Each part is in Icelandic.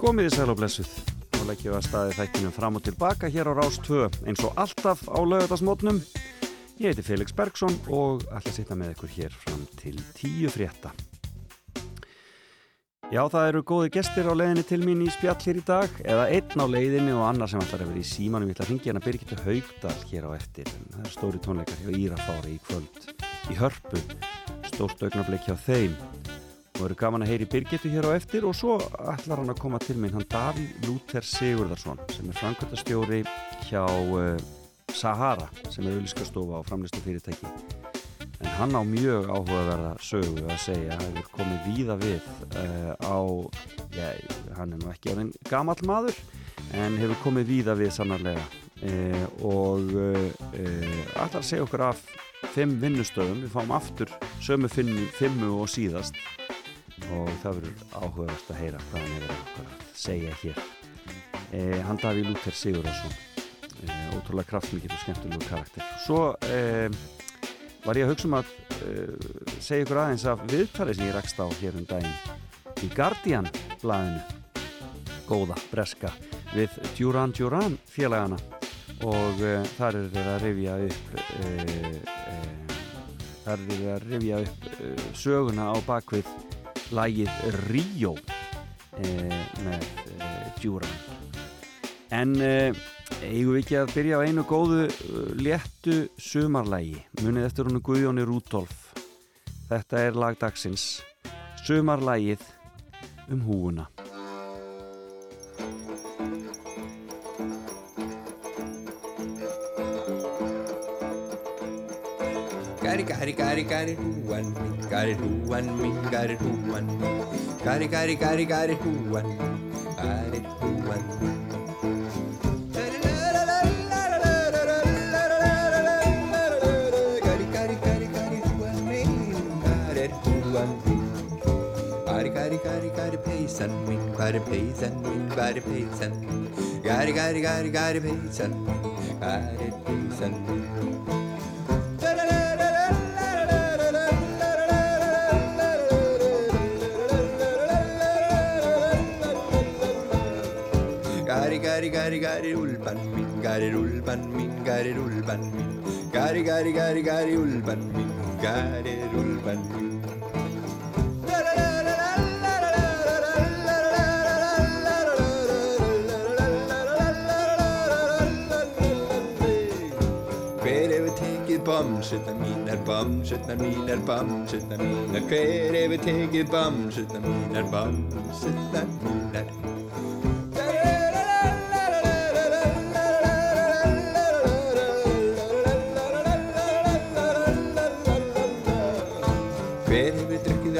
Komiði sæl og blessuð og leggjum að staði þættinum fram og tilbaka hér á Rás 2 eins og alltaf á lögadagsmótnum. Ég heiti Felix Bergsson og ætla að sitna með ykkur hér fram til tíu frétta. Já, það eru góði gestir á leiðinni til mín í spjall hér í dag eða einn á leiðinni og annar sem að vera í símanum. Ég ætla að ringja hérna Birgitta Haugdal hér á eftir. Það er stóri tónleikar hjá Írafári í kvöld í hörpu. Stórt augnablik hjá þeim og eru gaman að heyri Birgittu hér á eftir og svo ætlar hann að koma til minn hann Davíð Lúter Sigurðarsson sem er framkvæmtastjóri hjá uh, Sahara sem er auðviskastofa á framlistu fyrirtæki en hann á mjög áhugaverða sögu að segja, hann hefur komið víða við uh, á já, hann er nú ekki á þenn gamall maður en hefur komið víða við sannarlega. Uh, og ætlar að segja okkur af fimm vinnustöðum, við fáum aftur sömu fimmu og síðast og það verður áhugast að heyra hvað hann hefur að segja hér. Eh, hann Daví Lúter Sigurðarsson eh, ótrúlega kraftmikið og skemmtilegu karakter. Svo eh, var ég að hugsa um að segja ykkur aðeins af viðtali sem ég rakst á hér um daginn í Guardian blæðinu góða, breska við Duran Duran félagana. Og þar er þeirra að rifja upp þar er þeirra að rifja upp söguna á bakvið lægið Ríó eh, með eh, Djúran. En eh, eigum við ekki að byrja á einu góðu léttu sumarlægi munið eftir húnu Guðjóni Rútolf þetta er lagdagsins sumarlægið um húuna Kari kari kari who one me, kari who one me, kari who one me, kari kari kari kari who one me, kari who one me. Gari gari gari pay sun win, gari pay sun win, gari pay sun. Gari gari gari gari pay sun, gari pay sun. Gari gari gari ulpan min gari ulpan min gari ulpan min. Gari gari gari gari ulpan min gari ulpan min. Hver hefur tekið bamsutna mínar, bamsutna mínar, bamsutna mínar Hver hefur tekið bamsutna mínar, bamsutna mínar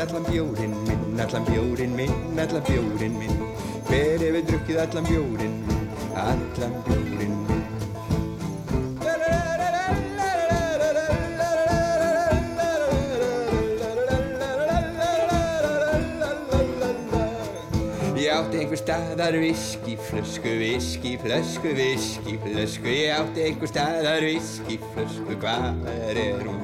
allan bjórin minn, allan bjórin minn, allan bjórin minn. Hver hefur drukkið allan bjórin minn, allan bjórin minn? Ég átti einhver staðar viskiflösku, viskiflösku, viskiflösku Ég átti einhver staðar viskiflösku, hvað er hún?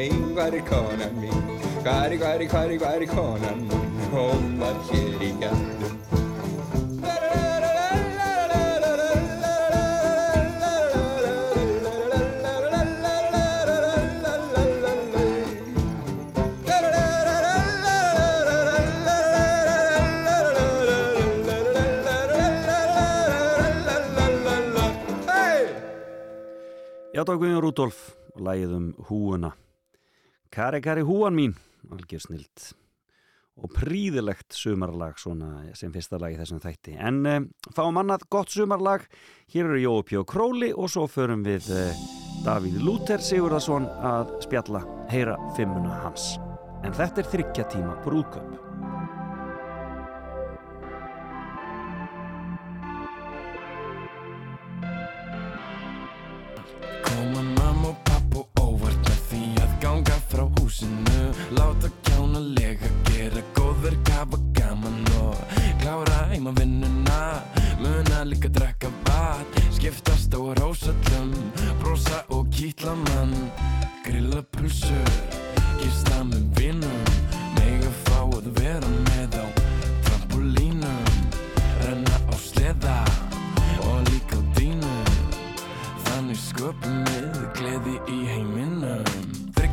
Mín? Hvar er konan mín? Hvar er, hvar er, hvar er, hvar er konan mín? Hún var hér í gættum. Já, það var Guðjón Rúdolf og lægið um húuna Kari Kari húan mín. Algjör snilt og príðilegt sumarlag svona sem fyrsta lag í þessum þætti. En um, fáum annað gott sumarlag. Hér eru Jópi og Króli og svo förum við uh, Davíð Lúter Sigurðarsson að spjalla heyra fimmuna hans. En þetta er þryggja tíma brúðköp húsinu Láta kjána lega, gera góðverk, hafa gaman og klára heima vinnuna Muna líka drekka vat Skiptast á rósallum Brosa og kýtla mann Grilla pulsur Gista með vinnum Mega fá að vera með á trampolínum Renna á sleða Og líka á dínu Þannig sköpum við gleði í heiminum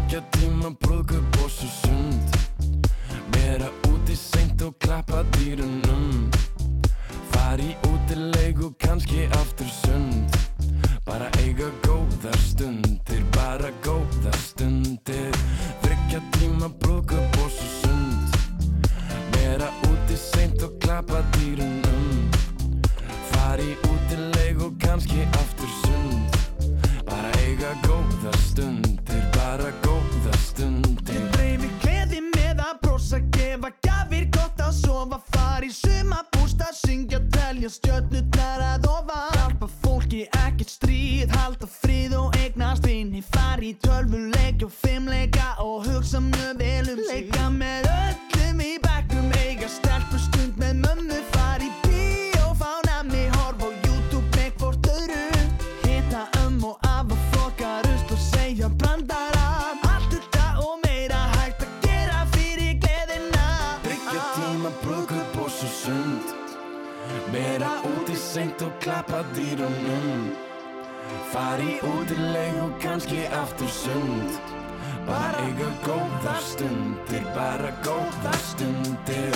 Þryggja tíma brúðkup og svo sund. Vera úti seint og klappa dýrunum. Fari út í leik og kannski aftur sund. Bara eiga góðar stundir, bara góðar stundir. Þryggja tíma brúðkup og svo sund. Vera úti seint og klappa dýrunum. Fari út í leik og kannski aftur sund. Bara eiga góðar stundir, bara góðar með að gefa gafir gott að sofa Far í sumabústa, syngja, telja stjörnurnar að ofa. Hjálpa fólki, ekkert stríð, halda frið og eignast vini. Far í tölvuleik og fimmleika og hugsa mjög vel um sig. Leika með klappa dýrunum Fari út í leik og kannski aftur sund. Bara eiga góðar stundir, bara góðar stundir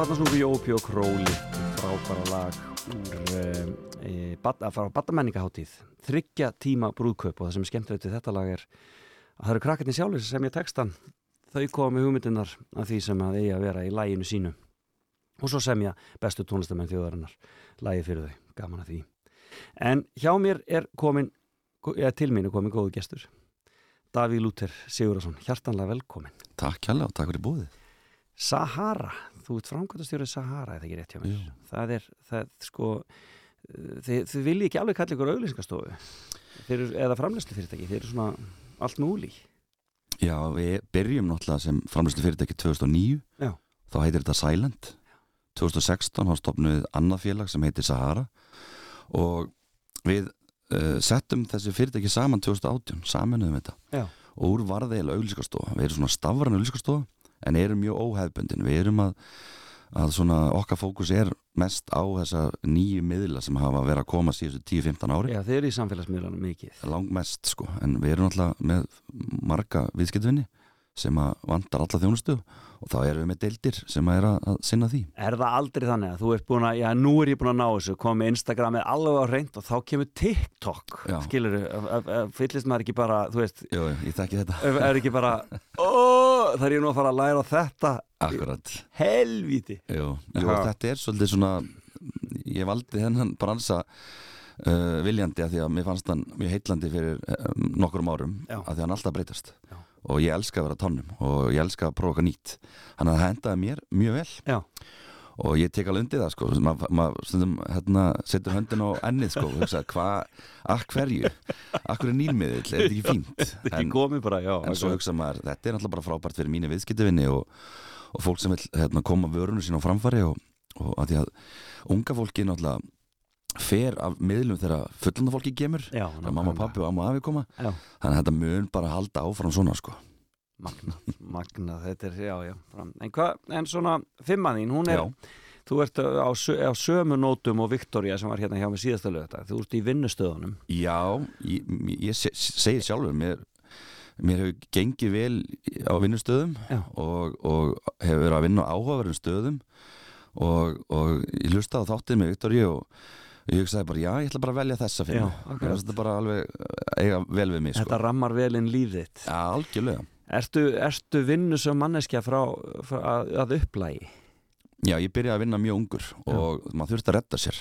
þarna snúku Jópi og Króli frábæra lag úr e, bad, að fara á badamenningaháttíð þryggja tíma brúðkaup og það sem er skemmtilegt við þetta lag er að það eru krakkarnir sjálfur sem ég textan þau koma með hugmyndunar af því sem að eigi að vera í læginu sínu. Og svo semja bestu tónlistamenn þjóðarinnar lægi fyrir þau, gaman að því. En hjá mér er komin eða til mín er komin góðu gestur. Davíð Lúter Sigurðarsson, hjartanlega velkomin Takk kjærlega og takk fyrir búið Sahara, þú ert framkvæmtastjórið Sahara eða ekki rétt hjá mér. Það er, það sko þið, þið viljið ekki alveg kalla ykkur eru, eða framlæslu fyrirtæki þeir eru svona allt múli Já, við byrjum náttúrulega sem framlýslu fyrirtæki 2009 Já. þá heitir þetta Silent. 2016 þá stopnum við annað félag sem heitir Sahara. Og við uh, settum þessi fyrirtæki saman 2018 saminuðum þetta. Já. og úr varði eða auglýsingastofa. Við erum svona stafran auglýsingastofa en erum mjög óhefbundin við erum að, að svona okkar fókus er mest á þessa nýju miðla sem hafa verið að koma síðustu 10-15 ári Já, þeir eru í samfélagsmiðlanum mikið. Langmest sko. En við erum alltaf með marga viðskiptvinni sem að vantar alla þjónustu og þá erum við með deildir sem að er að, að sinna því Er það aldrei þannig að þú ert búin að, já, nú er ég búin að ná þessu, komið Instagramið alveg á reynd og þá kemur TikTok, Já. skilur fyllist maður ekki bara, þú veist, Jú, ég þekki þetta er ekki bara, ó, það er ég nú að fara að læra þetta, Akkurat helvíti. Jú, jú Já. þetta er svolítið svona ég valdi þennan bransa uh, viljandi að því að mér fannst hann mjög heitlandi fyrir um, nokkurum árum Já. að því að hann alltaf breytast Já. Og ég elska að vera tannum og ég elska að prófa okkar nýtt. Þannig að það hendaði mér mjög vel. Já. og ég tek alveg undir það sko. Maður ma, hérna setur höndin á ennið sko hvað, að hverju? Akkur er nýlmiðill, er þetta ekki fínt? Þetta ekki komið bara, já. en svo hugsa maður, þetta er náttúrulega bara frábært fyrir mínu viðskiptavinni og, og fólk sem vil hérna, koma vörunum sín á framfari og, og að því að unga fólki náttúrulega fer af miðlum þegar fullanda fólki kemur Já, þegar mamma, pappi og amma afi koma Já. þannig að þetta mun bara halda áfram svona sko Magna, magna, þetta er, já, já. En hvað, en svona fimman þín, hún er Já. þú ert á, sö- á sömu nótum og Viktoria sem var hérna hjá mig síðasta lög þetta, þú ert í vinnustöðunum Já, ég, ég se- segir sjálfur mér, mér hefur gengið vel á vinnustöðum og, og hefur verið að vinna á áhugaverðum stöðum og, og ég hlustaði á þáttið með Viktoríu og ég hugsaði bara, já, ég ætla bara að velja þessa fyrir Já, mig. Mér finnst Þetta bara alveg eiga vel við mig, sko. Þetta rammar vel inn líf þitt Já, algjörlega. Ertu, ertu vinnusum manneskja frá, frá að, að upplægi? Já, ég byrjaði að vinna mjög ungur og maður þurfti að redda sér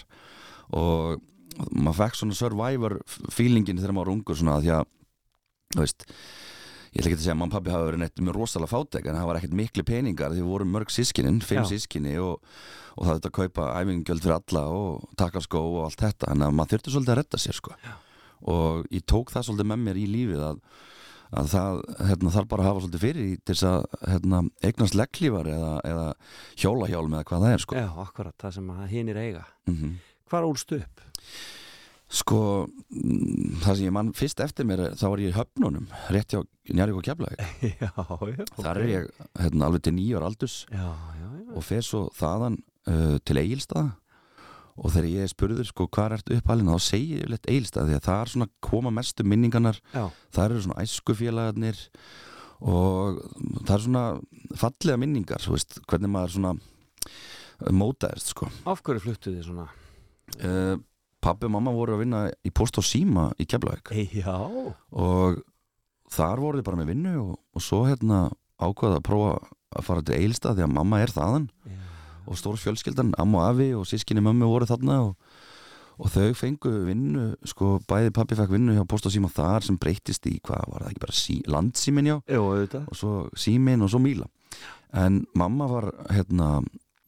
og maður fekk svona survivor feelingin þegar maður var ungur svona því að þú veist ég ætla ekki að segja að og pappi hafa verið neitt með rosalega fátek en það var ekkert miklu peningar því við vorum mörg sískinin, fimm sískinni og, og það þetta að kaupa æfingjöld fyrir alla og taka skó og allt þetta en að maður þurfti svolítið að redda sér sko. og ég tók það svolítið með mér í lífið að, að það hérna, þarf bara að hafa svolítið fyrir til þess að hérna, eignast legglífar eða, eða hjólahjálm eða hvað það er sko. Já, akkurat, það sem hinn er eiga mm Hvar ólst upp? Sko, mm, það sem ég mann fyrst eftir mér þá var ég í höfnunum, rétt hjá Njarvík og Keflavík. já, já Þar er ég hérna, alveg til nýjar aldurs Já, já, já og fer svo þaðan uh, til Egilstaða og þegar ég er spurður sko hvað ertu uppalinn þá segi ég yfirleitt Egilstaða því að það er svona koma mestu minningarnar, það eru svona æskufélagarnir og það er svona fallega minningar, þú veist, hvernig maður svona mótaðist sko. af hverju fluttu þið svona? Uh, Pappi og mamma voru að vinna í post og síma í Keflavík. Og þar voru þið bara með vinnu og, og svo hérna ákvaða að prófa að fara til Eilstað því að mamma er þaðan. Já, og stór fjölskyldan, amma og afi og sískinni mömmu voru þarna og, og þau fengu vinnu, sko bæði pappi fekk vinnu hjá Post og Síma þar sem breytist í, hvað var það ekki bara sí, landsímin já? Auðvitað. Og svo símin og svo míla. En mamma var hérna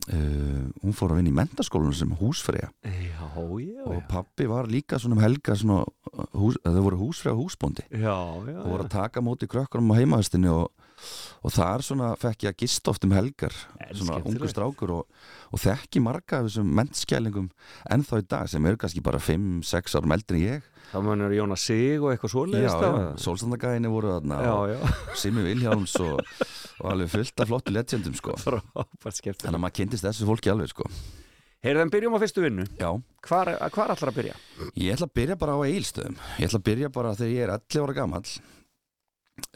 uh, hún fór að vinna í mentaskólanum sem húsfreyja. Já, já, og pappi var líka svona um helga svona, hús, þau voru húsfreyja húsbóndi. Já, já, og voru að taka móti krökkunum á heimahestinni og, og þar svona fekk ég að gista oft um helgar En svona ungu strákur og, og þekki marga af þessum mentskælingum ennþá í dag sem eru kannski bara 5-6 árum eldri en ég Þá munur Jónas Sig og eitthvað svoleiðist já, já, sólstandagæðinni voru þarna Simi Vilhjálms og, og alveg fullt af flottu legendum sko. þannig að maður kynntist þessu fólki alveg sko. Heyrðan, byrjum á fyrstu vinnu. Já, Hvar, hvar allar að byrja? ég ætla að byrja bara á eilstöðum ég ætla að byrja bara þegar ég er 11 ára gamall.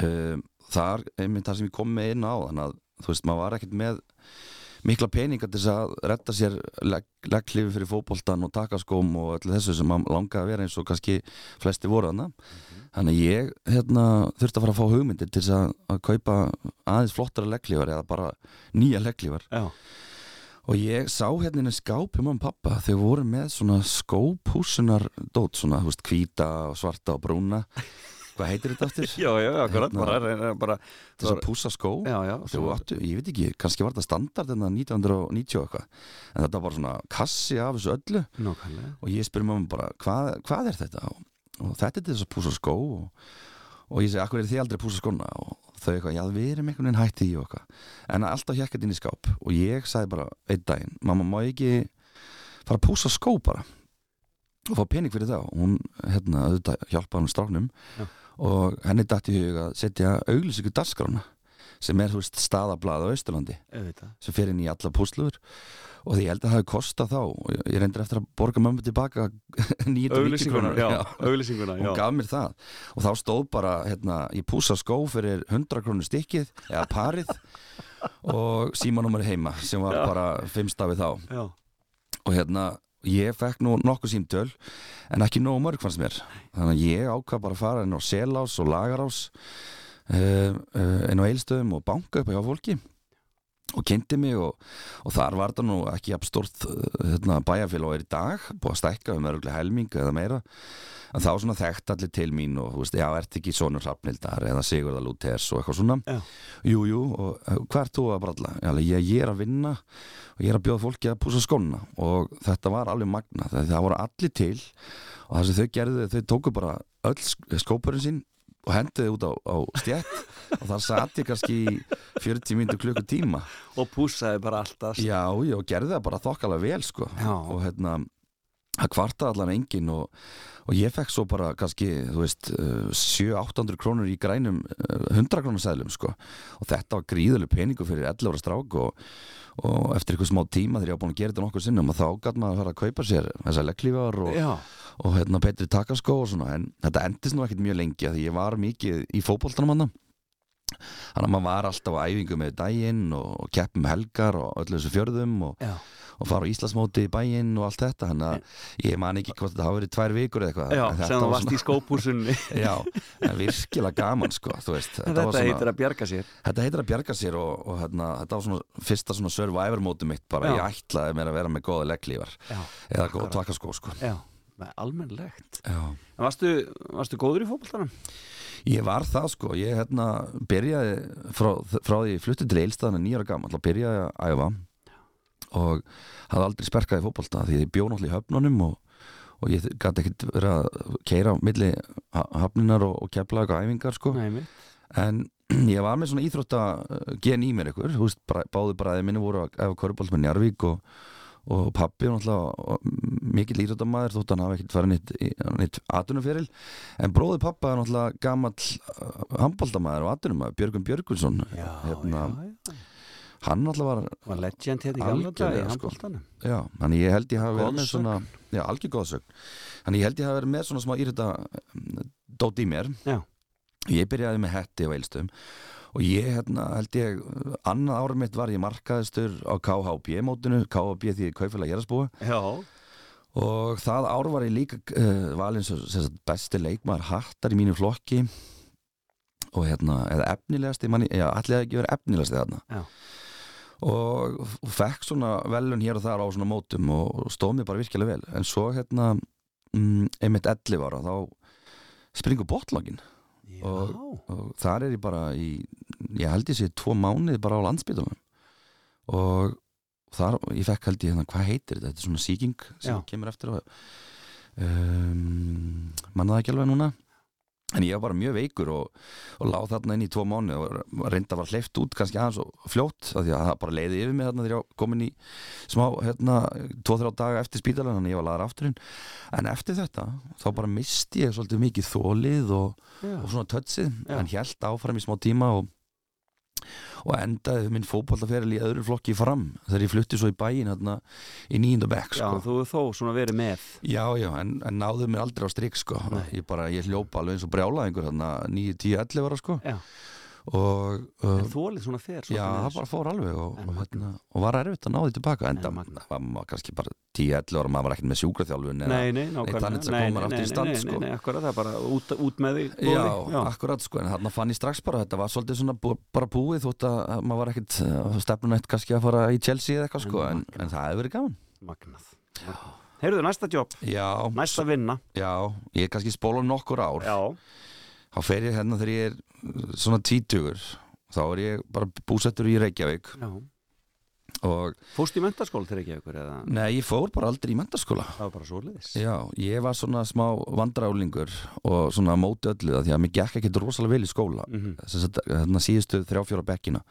Um, þar, einmitt það sem ég kom með inn á þannig að þú veist, maður var ekkert með mikla peninga til þess að retta sér legg, legglifi fyrir fótboltan og takaskóm og öllu þessu sem maður langaði að vera eins og kannski flesti voru þarna. Þannig að ég hérna, þurfti að fara að fá hugmyndir til þess að, að kaupa aðeins flottara legglifar eða bara nýja legglifar Já, og ég sá hérna skáp hjá mamma og pappa þau voru með svona skópúsunar dót, svona, hvíta og svarta og brúna hvað heitir þetta aftur? já, já, akkurat bara, reyna, bara þess að púsa skó. Já, já, þau áttu, ég veit ekki, kannski var þetta standard en 1990 og eitthvað. En þetta var svona kassi af þessu öllu. Nákvæmlega. Og ég spyrir mamma bara, hvað, hvað er þetta? Og, og þetta er þess að púsa skó og, og ég segi, akkur er þið aldrei að púsa skóna? Og þau eitthvað, já við erum einhvern veginn hætti í eitthvað. En alltaf hjekkat inn í skáp. Og ég sagði bara einn daginn, mamma má ég ekki fara að púsa skó bara? Og fá pening fyrir það. Og hún hérna, auðvitað hjálpaði hann stráknum. Já. Og henni datt í hug að setja auglýsingu dagskrána sem er, þú veist, staðablað á Auðvitað. sem fer inn í alla púsluður og því ég held að það hefði kostað þá og ég- reyndir eftir að borga mömmu tilbaka 990 Auglýsinguna, krónur. Já, auglýsinguna, já. hún gaf mér það. Og þá stóð bara hérna, ég púsa skó fyrir 100 krónur stykkið eða parið og símanúmer heima sem var Já. bara fimm stafið þá. Já, og hérna ég fekk nú nokkuð símtöl en ekki nógu mörg fannst mér. Þannig að ég ákvað bara að fara inn á Selás og Lagarás uh, uh, inn á Eilstöðum og banka upp hjá fólki og kynnti mig og, og þar var það nú ekki jafn stort hérna, bæjarfélag er í dag búið að stækka um öruglega helming eða meira en þá svona þekkt allir til mín og þú veist, já, ert ekki sonur Hrafnildar eða Sigurða Lúthers og eitthvað svona Já. Jú, og uh, hvað ert þú að bralla? Ég, ég er að vinna og ég er að bjóða fólki að púsa skóna og þetta var alveg magna það, voru allir til og það sem þau gerðu, þau tóku bara öll sk- skópurinn sín og hendiði út á, á stjætt og það sat ég kannski í 40 mínútur klukku tíma og pússaði bara alltaf Já, já, gerði það bara þokkalega vel sko. Já. og hérna það kvartaði allan engin og, og ég fekk svo bara kannski, þú veist uh, 700-800 krónur í grænum uh, 100 krónur seðlum sko. Og þetta var gríðuleg peningu fyrir 11 ára strák og, og eftir eitthvað smá tíma þegar ég var búin að gera þetta nokkuð sinnum og þá gæti maður að fara að kaupa sér þessar legglífar og, og hérna betri takaskó og svona. En þetta endist nú ekkert mjög lengi að ég var mikið í fótboltanum hann þannig að maður var alltaf á æfingu með daginn og keppum helgar og öllu þessu fjörðum og, og fara á Íslandsmóti í bæinn og allt þetta. Þannig að ég man ekki hvort þetta hafa verið tvær vikur eða eitthvað. Já sem var varst í skópúsunni já, en virkilega gaman sko, veist. Þetta, Þetta var svona, heitir að bjarga sér. Þetta heitir að bjarga sér og, og hérna, þetta var svona fyrsta svona survivor móti mitt bara, Já. ég ætlaði mér að vera með góða legglífar. Já, eða góða takaskó sko. Já Já. En varstu, varstu góður í fótboltanum? Ég var það sko, ég hérna byrjaði frá, frá því ég flutti til Eilstaðan nýjara gammal, þá byrjaði að æfa. Og hafði aldrei sperkað í fótbolta því ég bjó náttúrulega í höfnunum og, og ég gæti ekkert verið að keira milli ha- hafninar og, og kepla eitthvað æfingar sko. Nei, en ég var með svona íþrótta uh, gen í mér ykkur, bra- báði bræði minni voru að efa körubolt með Njarvík og, og pappi var náttúrulega mikill íþróttamæður þótt hann hafi ekkert farið nýtt, nýtt atvinnuferil. En bróði pappa er náttúrulega gamall handbóltamæður og atvinnumæður Björgun Björgunsson Já, hérna, já, já hann náttúrulega var Var legend hérna í gamla dag í sko. handbóltanum Já, þannig ég held ég hafi verið með svona Já, algjör góðsögn Þannig ég held ég hafi verið með svona smá írita dót í mér. Já. Ég byrjaði með hetti á eilstum og ég hérna held ég annað árið mitt var ég markaðistur á KHB mótinu, KHB því kaufélag Jærarsbúi Já, og það ár var ég líka uh, sem sagt besti leikmaður hattar í mínu flokki. Og hérna, eða efnilegasti manni, já, allir ekki verið efnilegasti þarna. Já. og, fekk svona velun hér og þar á svona mótum og stóð mér bara virkilega vel. En svo hérna mm, einmitt 11 ára þá springur botlogin já. Og þar er ég bara í ég held ég sé tvo mánuði bara á landsbytunum og þar, ég fekk held ég hérna, hvað heitir þetta? Þetta er svona sýking sem Já. kemur eftir á. Um, mannaði ekki alveg núna en ég var bara mjög veikur og, og láð þarna inn í tvo mánu og reynda að var hleyft út kannski aðeins og fljótt af því að það bara leiði yfir mig þarna þegar ég var komin í smá, hérna, tvo-þrjá daga eftir spítalan þannig að ég var laðar afturinn en eftir þetta, þá bara misti ég svolítið mikið þólið og, og svona tötsið, en held áfram í smá tíma og, og endaði minn fótbollaferil í öðru flokki fram þegar ég flutti svo í bæin hérna í nýjunda bekk Já, sko. þú hefur þó svona verið með Já, já, en, en náðu mér aldrei á strik sko. Ég bara, ég hljópa alveg eins og brjála einhver hérna 9, 10, 11 ára sko. Já. Og uh, En þólið svona fer svolítið já, það bara fór alveg og, og, hérna, og var erfitt að ná því tilbaka en það var kannski bara 10, 11 ára maður var ekkert með sjúkraþjálfun eða- Nei, nei, nákvæmlega. þannig að koma aftur í stand, sko. Akkurat, það er bara út, út með því Já, góði. já. akkurat sko, en þarna fann ég strax bara að þetta var svolítið svona bú, bara búið þótt að að maður var ekkert uh, stefnunætt kannski að fara í Chelsea eða eitthvað sko, En en, það hefur verið gaman. Magnað. Heyrðu, næsta jobb, Já, næsta vinna. Já, ég er kannski spóla nokkur ár. Já, þá fer ég hérna þegar ég er uh, svona tvítugur þá er ég bara búsettur í Reykjavík. Já. Og Fórst í mentaskóla til ykkur eða? Nei, ég fór bara aldrei í mentaskóla það var bara svoleiðis. Já, ég var svona smá vandrálingur og svona móti öllu það því að mér gekk ekkert rosalega vel í skóla Mhm. þess að þarna síðustu þrjá fjóra bekkina.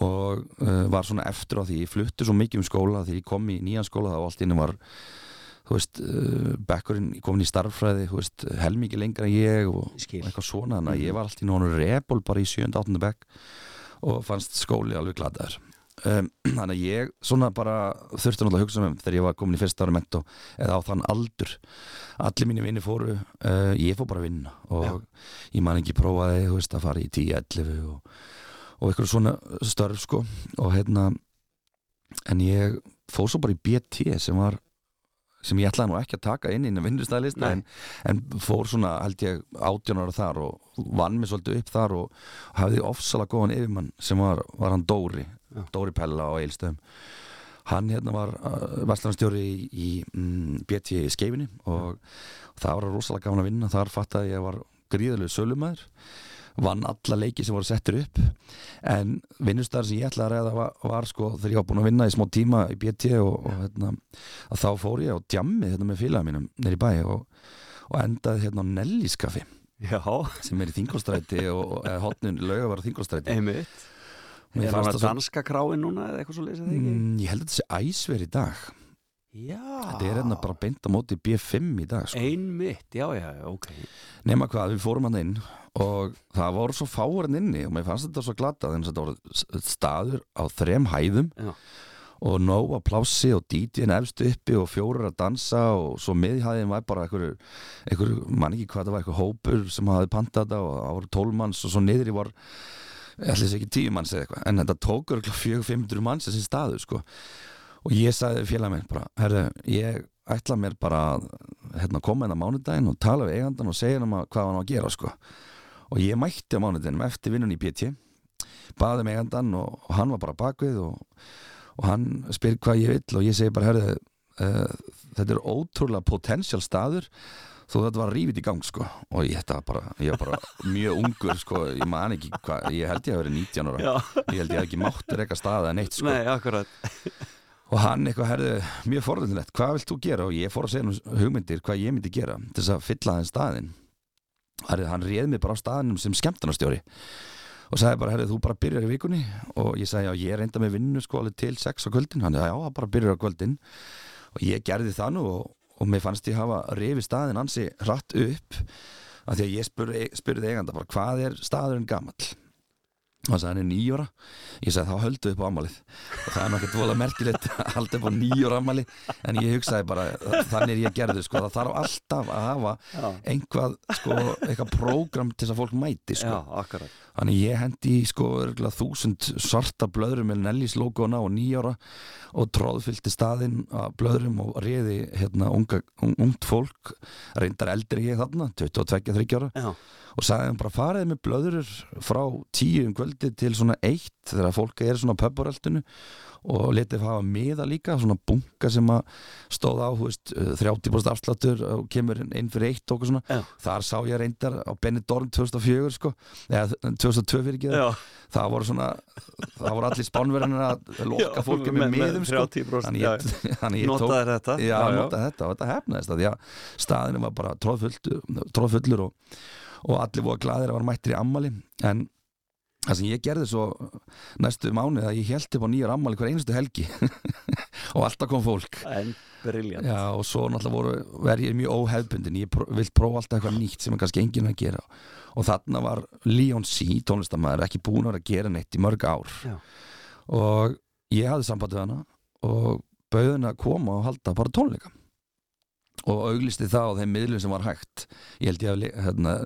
Og uh, var svona eftir á því ég flutti svo mikið um skóla því ég kom í nýjan skóla þá allt inni var veist, uh, bekkurinn komin í starffræði veist, helmikið lengra en ég og, og eitthvað svona, þannig að ég var allt í núna repól bara í 7. 8. bekk og fannst skóli alveg gladaður um, þannig að ég svona bara þurfti náttúrulega að hugsa um þegar ég var komin í fyrsta ára mentó eða á þann aldur allir mínu vinni fóru uh, ég fór bara að vinna og ég man ekki prófaði veist, að fara í 10-11 og, og eitthvað svona störf sko og hérna en ég fór svo bara í BT sem var sem ég ætlaði nú ekki að taka inn inn á vinnustæðlista en, en fór svona held ég 18 ára þar og vann mig svolítið upp þar og hafði ofsalega góðan yfirmann sem var, var hann Dóri Já. Dóri Pella á Eilstöðum hann hérna var uh, vestlunarstjóri í, í mm, BT í skeifinni og það var rosalega gaman að vinna. Þar fattaði ég að ég var gríðalegu sölumæður vann alla leiki sem voru settir upp. En vinnustæðar sem ég ætlaði að ræða var, var sko þegar ég var búin að vinna í smá tíma í BT og, og hérna, þá fór ég á djammi hérna með félaga mínum nýri bæ og, og endaði hérna á Nelliskaffi Já, sem er í þingolstræti og eða hotnun lögum var á þingolstræti Er það danska kráin núna eða eitthvað svo leysið þig ekki? mm, ég held að þetta sé æsver í dag þetta er hérna bara beint á móti B5 í dag sko. Einmitt, já, já, ok nema hvað, við fórum hann inn og það voru svo fáurinn inni og mér fannst þetta svo glata þannig að þetta voru staður á þrem hæðum Já. og nóg að plássi og DJ-in efst uppi og fjórar að dansa og svo miðhæðin var bara einhver, einhver mann ekki hvað það var, einhver hópur sem hafði pantað þetta og það voru tólmanns og svo niður í var ætli þess ekki tíu manns eða eitthvað en þetta tókur fjögur 500 manns þessi staður sko og ég sagði félag minn bara, herðu, ég ætla mér bara að hérna, koma inn á mánudaginn og tala við eigandan og segja hann hvað hann á að gera sko. og ég mætti á mánudaginnum eftir vinnun í BT baði með eigandan og, og hann var bara bakvið og, og hann spyr hvað ég vill og ég segi bara herðu uh, þetta er ótrúlega potential staður þó þetta var rífið í gang sko og ég, þetta bara, ég var bara mjög ungur sko, ég man ekki hvað, ég held ég að vera 19 ára Já. ég held ég hef ekki máttur eitthvað staða en eitt sko Nei, akkurat og hann eitthvað herði mjög forðunilegt hvað vilt þú gera? Og ég fór að segja nú hugmyndir hvað ég myndi gera til þess að fylla þenn staðinn. Herði, hann réð mig bara á staðinum sem skemmtunarstjóri. Og sagði bara, herri, þú bara byrjar í vikunni. Og ég sagði, já, ég reynda með vinnu sko alveg til sex á kvöldin, hann, já, bara byrjar á kvöldin. Og ég gerði það nú og, og mér fannst ég hafa rifið staðin ansi hratt upp. Af því að ég spurði, spurði eiganda bara, hvað er staðurinn gamall og það er nýjóra ég sagði þá höldu upp á ammálið og það er náttúrulega dvolega merkilegt að halda upp á nýjóra ammali en ég hugsaði bara þannig er ég gerði sko, það þarf alltaf að hafa Já, einhvað, sko, eitthvað prógram til þess að fólk mæti, sko. Já akkurat. Þannig ég hendi sko þúsund svarta blöðrum með Nellis logona og nýjára og tróðfylgti staðinn að blöðrum og reði hérna ungt fólk, reyndar eldri ég þarna, 22-23 ára. Já, og sagði hann bara farið með blöður frá tíu um kvöldi til svona eitt þegar fólk er svona pöpuröldinu og letið hafa miða líka svona bunga sem að stóð á þú veist, 30% afsláttur og kemur inn fyrir eitt og svona. Já. þar sá ég reyndar á Benidorm 2004 sko, eða 2002 fyrir ekki já. Það voru svona það voru allir spánverðinir að loka fólki með, miðum sko. 30% þannig já, ég, þannig ég tók Notaðir þetta. Já, já, notaði þetta og þetta hefnaðist að staðinu var bara tróðfullur og, og allir voru glaðir að var mættir í ammali en það sem ég gerði svo næstu mánuð að ég held upp á nýjar ammali hver einustu helgi. Og alltaf kom fólk. En briljant og svo náttúrulega voru, verð ég mjög óhefbundin ég pró, vill prófa alltaf eitthvað nýtt sem er kannski enginn að gera. Og þarna var Leon C, tónlistamæður ekki búin að vera að gera neitt í mörg ár. Já. og ég hafði samband við hana og bauði henni að koma og halda bara tónleika og auglisti það á þeim miðlum sem var hægt. Ég held ég að hérna,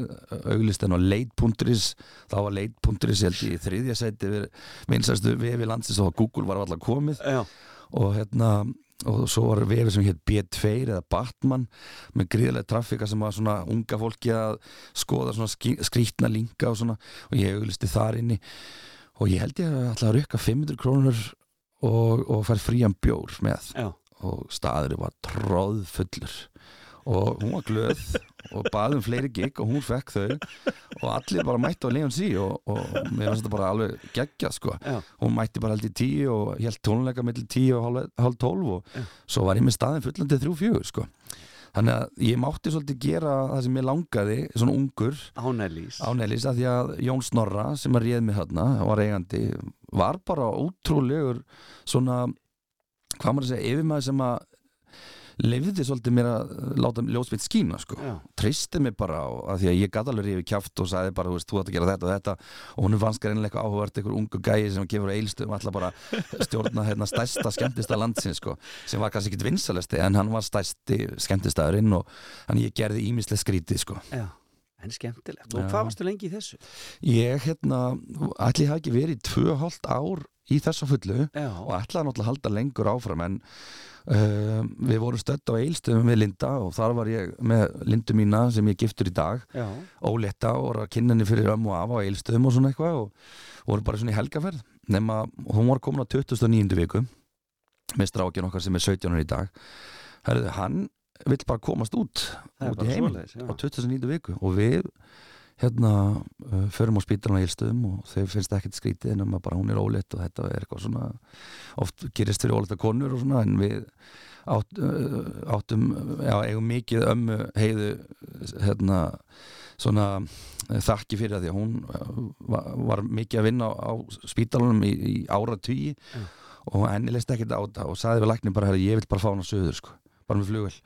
auglisti henni á leit.is þá var leit.is ég held ég í þriðja seti vinsæstu vefi landsins og Google var alltaf komið. Já, og hérna og svo var vefi sem hétt B2 eða Batman með gríðlega trafika sem var svona unga fólki að skoða svona skrýtna linka og svona. Og ég auglisti þar inni. Og ég held ég að ætla að rukka 500 krónur og, og fær frían bjór með. Já, og staðurinn var tróðfullur og hún var glöð og baði um fleiri gig og hún fekk þau og allir bara mætti á Leon C og, og mér finnst þetta bara alveg geggja sko. Já, hún mætti bara held í tíu og held tónleika millir tíu og hálf, hálf tólf og Já. svo var ég með staðin fullandi þrjú fjögur sko. Þannig að ég mátti svolítið gera það sem ég langaði svona ungur. Ánælís á Nellis að því að Jón Snorra sem að réð mig þarna var eigandi var bara ótrúlegur svona hvað maður að segja yfirmaður sem að lifði svolítið mér að láta ljósmynd skína sko. Treysti mig bara að því að ég gæti alveg rífi kjáft og sagði bara, þú veist, þú ætti að gera þetta og þetta. Og hún fannst greinlega eitthvað áhugavert einhver ungu gæi sem gefur eilstum alltaf bara stjórna hérna stærsta skemmtista landsins sko, sem var kannski ekki vinsalesti en hann var stærsti skemmtistæðurinn og hann ég gerði ímislega skrítið sko. Já En skemmtilegt. Og hvað varstu lengi í þessu? ég hérna, ég hafi ekki verið tvö og hálft ár í þessa fullu Já, og ætlaði náttúrulega að halda lengur áfram en uh, við vorum stödd á eilstöðum við Linda og þar var ég með Lindu mína sem ég giftur í dag já, ólétta og voru að kynna henni fyrir ömmu og afa á eilstöðum og svona eitthvað og voru bara svona í helgaferð nema hún var komin á 29. viku með strákin okkar sem er 17 ára í dag Herðu, hann vill bara komast út út í svoleiðis á já. 29. viku og við hérna uh, förum á spítalana í Ilstöðum og þau finnst ekkert skrítið en að bara hún er ólétt og þetta er eitthvað svona oft gerist fyrir ólétta konur og svona en við átt, uh, áttum já, eigum mikið ömmu heiðu hérna svona eh, þakki fyrir það því að hún var, var mikið að vinna á, á spítalanum í, í ára tugi Já. og henni leist ekkert á þetta og sagði við læknir bara, ég vil bara fá hana söður sko, bara með flugvel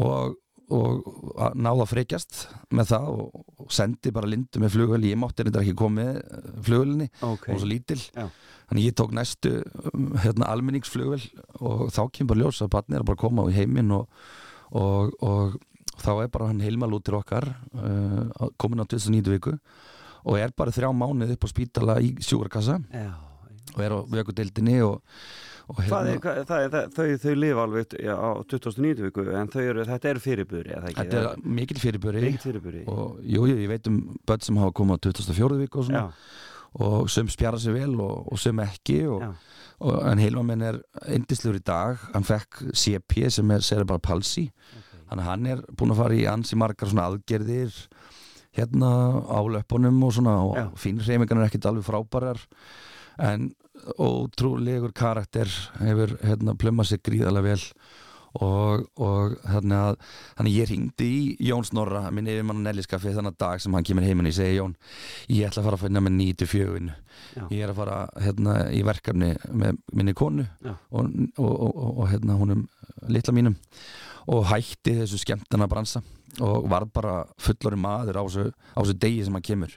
og og að náða frekjast með það og, og sendi bara lindu með flugvel ég mátti reyndar ekki komið flugvelinni Ok, og svo lítil. Já. þannig ég tók næstu um, hérna, almenningsflugvel og þá kemur bara ljós að barni er að bara koma í heiminn og, og, og þá er bara hann heilmal út til okkar uh, komin á 2009 viku og er bara þrjá mánuð upp á spítala í sjúkrakassa já og er á vökudeildinni og, og hérna- er, hvað, það er, það, þau, þau lifa alveg já, á 2009 viku en eru, þetta er ekki? þetta er mikil fyrirburi. Og jú, ég veit um börn sem hafa komið á 2004 viku og svona. Og sem spjara sig vel og, og sem ekki og, en Hilmar minn er indislegur í dag. Hann fekk CP sem er cerebral palsy. Þannig að hann er búin að fara í ansi margar svona aðgerðir hérna á löpunum og svona og reymingan er ekkit alveg frábærar. En ótrúlegur karakter hefur hérna plumma sig gríðarlega vel og, og þannig að þannig ég ringdi í Jón Snorra minn yfirmann Nelliskaffi þannig að dag sem hann kemur heiminn ég segi Jón, ég ætla að fara að finna með 94 Já. ég er að fara hérna í verkefni með minni konu og, og, og, hérna húnum litla mínum. Og hætti þessu skemmtana bransa og var bara fullori maður á þessu, á þessu degi sem hann kemur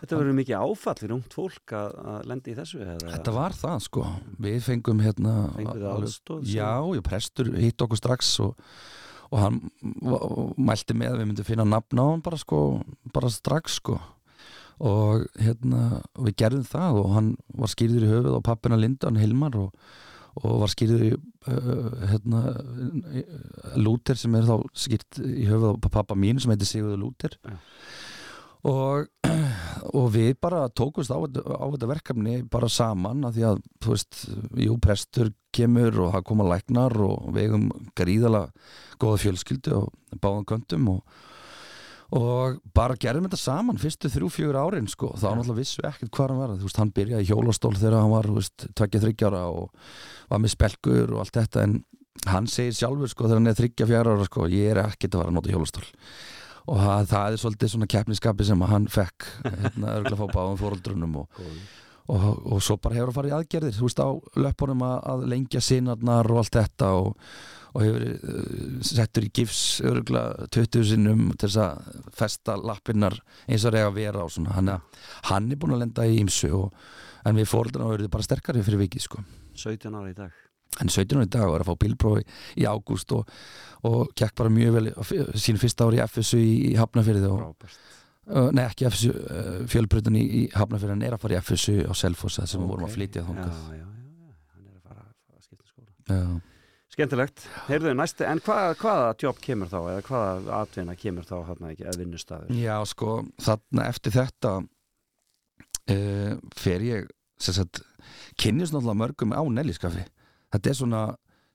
Þetta verður mikið áfall fyrir ungt fólk að, að lendi í þessu eða? Þetta var það sko, við fengum hérna Fenguð þið alveg- aðstoð sem- Já, já, prestur hitt okkur strax og, og hann va- mælti með að við myndum finna nafn á hann bara sko, bara strax sko og hérna og við gerðum það og hann var skýrður í höfuð og pappina Linda, hann Hilmar og, og var skýrður í uh, hérna Lúter sem er þá skýrt í höfuð á pappa mín sem heitir Sigurður Lúter Já. Og, og við bara tókumst á, á þetta verkefni bara saman að því að þú veist, jú, prestur kemur og það koma læknar og við eigum gríðala góða fjölskyldu og báðum köndum og, og bara gerðum þetta saman fyrstu þrjú, fjögur árin sko, þá náttúrulega vissu ekkert hvað hann var. Þú veist, hann byrjaði hjólastól þegar hann var þú veist, tveggja þryggjara og var með spelkur og allt þetta. En hann segir sjálfur sko þegar hann er þryggja fjara ára sko, ég er ekkert að fara að nota hjólastól og það, það er svolítið svona keppniskapi sem að hann fekk hérna, örgulega fá báðum fóruldrunum og, og, og svo bara hefur að fara í aðgerðir þú veist á löpunum að, að lengja sinarnar og allt þetta og, og hefur uh, settur í gifs örgulega 20 sinnum til þess að festa lappinnar eins og reyga vera og svona. Hann, hann er búin að lenda í ymsu og, en við fóruldrunum verður bara sterkari fyrir vikið sko. 17 ára í dag hann er 17 ára í dag og er að fá bílprófi í ágúst og, og kekk bara mjög vel sín fyrsta ári í FSU í, Hafnafyrði og, nei ekki FSU, fjölbrutin í, í Hafnafyrði hann er að fara í FSU á Selfoss sem við vorum að flytja Já, þangað. Já, já, já, hann er að fara að skipta skóla. Skemmtilegt, heyrðu, næstu, en hvað, hvaða jobb kemur þá, eða hvaða atvinna kemur þá hérna ekki, eða vinnustafur? Já, sko, þarna eftir þetta uh, fer ég sem sagt, kynnist náttúrulega mörgum á Nelliskafi þetta er svona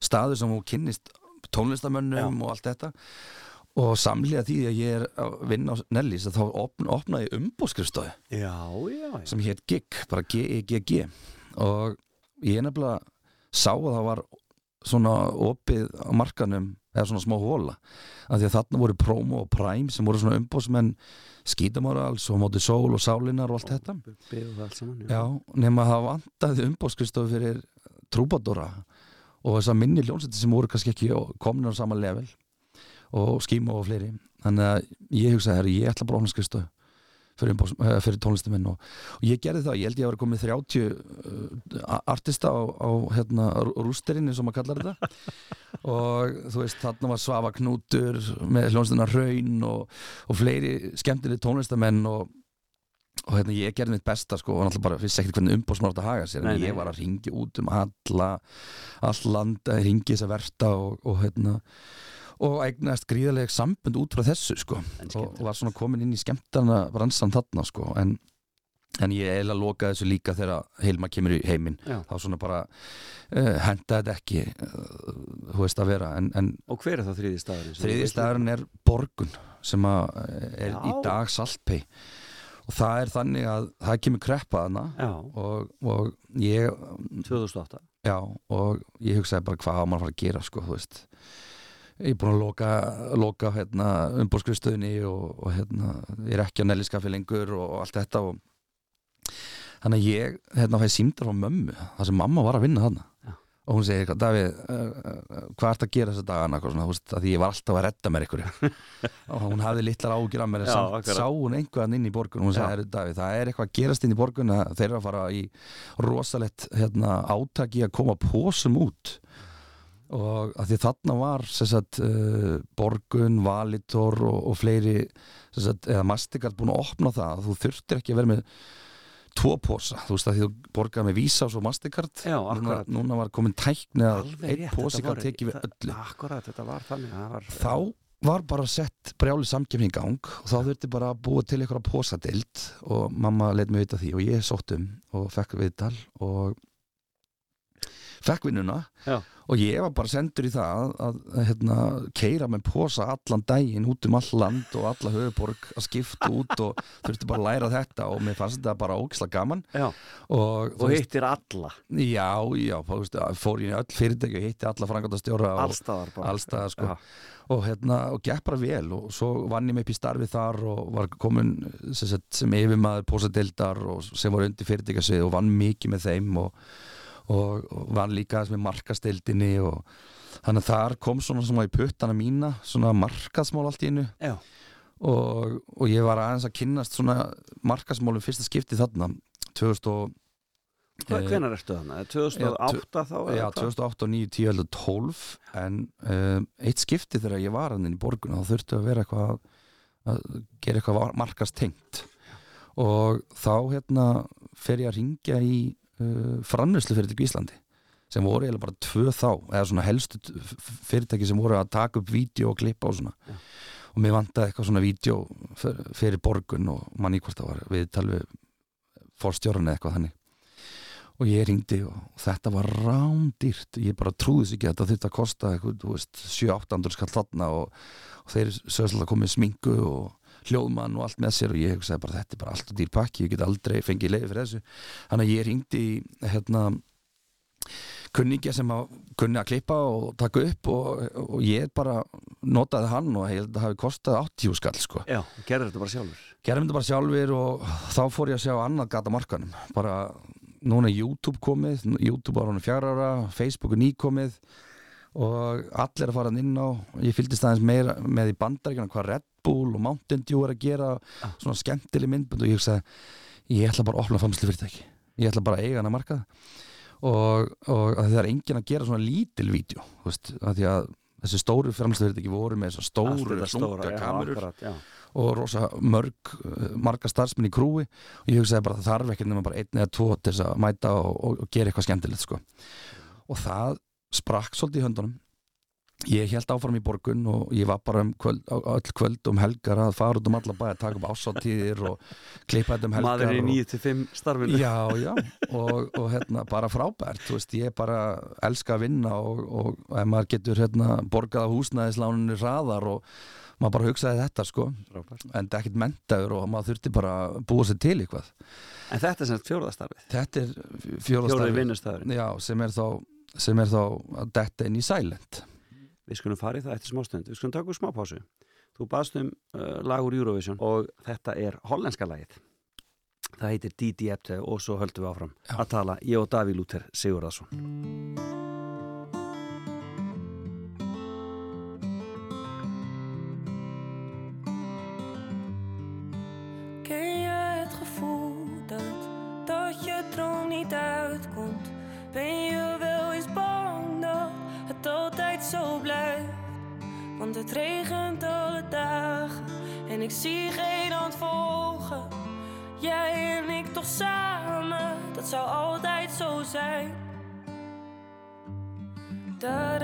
staður sem hún kynnist tónlistamönnum og allt þetta. Og samlega því að ég er að vinna á Nellis að þá opna, opnaði Já, já, já. sem hétt GIG, bara G-I-G-G og ég nefnilega sá að það var svona opið á markanum eða svona smá hóla af því að þarna voru Promo og Prime sem voru svona umbóðsmenn Skítamorals og Móti Sól og Sálinar og allt þetta. Og það allt saman, Já, nema að það vantaði umbóðskristofu fyrir Trúbadóra og þessar minni ljónsætti sem voru kannski ekki komin á sama level og skíma og fleiri. Þannig að ég hugsaði, herri, ég ætla bara að opna skristofu fyrir, eh, fyrir tónlistaminn og, og ég gerði það, ég held ég að vera komið 30 uh, artista á, á hérna, rústerinn eins og maður kallar þetta. Og þú veist, þarna var Svafa Knútur með hljónstina Raun og, og fleiri skemmtileg tónlistamenn og og hérna ég gerði mitt besta sko og náttúrulega bara vissi ekkert hvernig umbóðsmátt að haga sér en Nei, nei. ég var að ringi út um alla all land að ringi þess að verta og, og hérna og eignast gríðarlega sambund út frá þessu sko En og, var svona komin inn í skemmtana bransan þarna sko en, en ég eiginlega lokaði þessu líka þegar Hilma kemur í heiminn þá svona bara uh, henda þetta ekki uh, þú veist að vera en, en Og hver er þá þriði staðurinn? þriði staðurinn er Borgun sem að er í Já. dag Saltpei og það er þannig að það kemur kreppa þarna. Og, og ég 2008 já, og ég hugsaði bara hvað á maður að fara að gera sko, ég er búin að loka, loka hérna, umbúrskristöðinni og, og hérna, ég er ekki á nelliskafi lengur og allt þetta og þannig að ég hérna fæði símdar frá mömmu þar sem mamma var að vinna þarna. Og hún segir, Davíð, uh, uh, hvað ert að gera þessa dagana? Svona, þú veist, að ég var alltaf að redda mér ykkur og hún hafði litlar ágjur af mér Já, samt akkurat. sá hún einhvern inn í borgun og hún sagði, "Heyrðu, Davíð, það er eitthvað að gerast inn í borgun að þeir eru að fara í rosalett hérna, átaki að koma pósum út. Og að því þarna var sagt, uh, Borgun, Valitor og, og fleiri sagt, eða Mastikart búin að opna það. Að þú þurftir ekki að vera með tvo pósa, þú veist að því þú borgaði með Visa og svo Mastikart Já, núna, núna var komin tækni að einn þetta kann tekið við öllu. Akkurat, var þannig var, þá var bara sett brjáli samkefni í gang og þá þurfti bara að búa til einhverja posadild og mamma leitt mig vita því og ég sótt um og fekk viðtal og fekk vinnuna Já. Og ég var bara sendur í það að, að, hérna, keira með posa allan daginn út um all land og alla höfuborg að skipta út og þurfti bara að læra þetta og mér fannst þetta bara ógislega gaman. Já. og, og hittir alla. Já, já, fór ég í öll fyrirtæki og hitti alla frangandastjóra og allstaðar bara. allstaðar sko. Og hérna, og gekk bara vel og svo vann ég mig upp í starfi þar og var komin sem, sem yfirmaður pósadeildar og sem var undir fyrirtækasvið og vann mikið með þeim og, og, og vann líka sem markasteildinni og þannig að þar kom svona svona í puttana mína svona markasmál allt í innu og, og ég var aðeins að kynnast svona markasmálum fyrsta skipti þarna 2000 og hvenær ertu þarna? 2008 þá? Já, hvað? 2008, 9, 10, 11, 12 en um, eitt skipti þegar ég var hann inn í borgun þá þurfti að vera eitthvað að- gera eitthvað var- markast tengt og þá hérna fer ég að ringja í uh, framnuslu fyrirtæki í Íslandi sem voru eiginlega bara tvö þá eða svona helstu fyrirtæki sem voru að taka upp vídeo og klippa og svona. Já. og mér vantaði eitthvað svona vídeo fyr- fyrir borgun og manni hvort það var við talveg fórstjóran eða eitthvað þannig. Og ég ringdi og þetta var rándýrt. Ég bara trúði sér ekki að þetta þurfti að kosta eitthvað, þú veist, 7-800 skall þarna og, og þeir sögðslega komið smingu og hljóðmann og allt með sér og ég hugsaði bara þetta er bara allt og dýr pakki, ég get aldrei fengið leiði fyrir þessu. Þannig að ég ringdi hérna kunningja sem að kunni að klippa og taka upp og, og ég bara notaði hann og held að það hafi kostað 80 skall sko. Já, gerður þetta bara sjálfur. Gerðum þetta bara sjálfur og þá fór ég að sjá annað gata markanum bara núna YouTube komið YouTube var hann fjara ára, Facebook er nýkomið og allir að fara inn á ég fylgdist aðeins meira með í bandaríkjana hvað Red Bull og Mountain Dew er að gera svona skemmtileg myndbund og ég hugsaði ég ætla bara að opna famslu fyrirtæki ég ætla bara að eiga hana markað og, og að það er enginn að gera svona lítil vídeo, þú veist, að því að þessi stóru framslu fyrirtæki voru með þessar stóru, slunga kamerur já. og rosa mörg uh, marga starfsmenn í krúi. Og ég hugsaði bara að það þarf ekki nema bara einn eða tvo til þess að mæta og, og, og gera eitthvað skemmtilegt sko. og það sprakk svolítið í höndunum. Ég held áfram í borgun og ég var bara um kvöld, öll kvöld um helgar að fara út um alla bæ að taka upp ásáttíðir og klippa þetta um helgar Maður í og, 9-5 starfinu. Já, já, og, og hérna bara frábært, þú veist, ég bara elska að vinna og, og ef maður getur hérna borgað á húsnæðislánunni hraðar og maður bara hugsaði þetta sko. Frábært. en þetta er ekkert mentaður og maður þurfti bara að búa sér til eitthvað. En þetta er sem fjórðastarfið þetta er já, sem er þá sem er þá að detta inn í silent. Við skulum fara í það eftir smástund Við skulum taka úr smá pásu. Þú baðst um uh, lag úr Eurovision og þetta er hollenska lagið. Það heitir Didi Epte og svo höldum við áfram Já. að tala ég og Daví Lúter Sigurðarsson het regent alle dagen en ik zie geen hand volgen. Jij en ik toch samen, dat zou altijd zo zijn. Da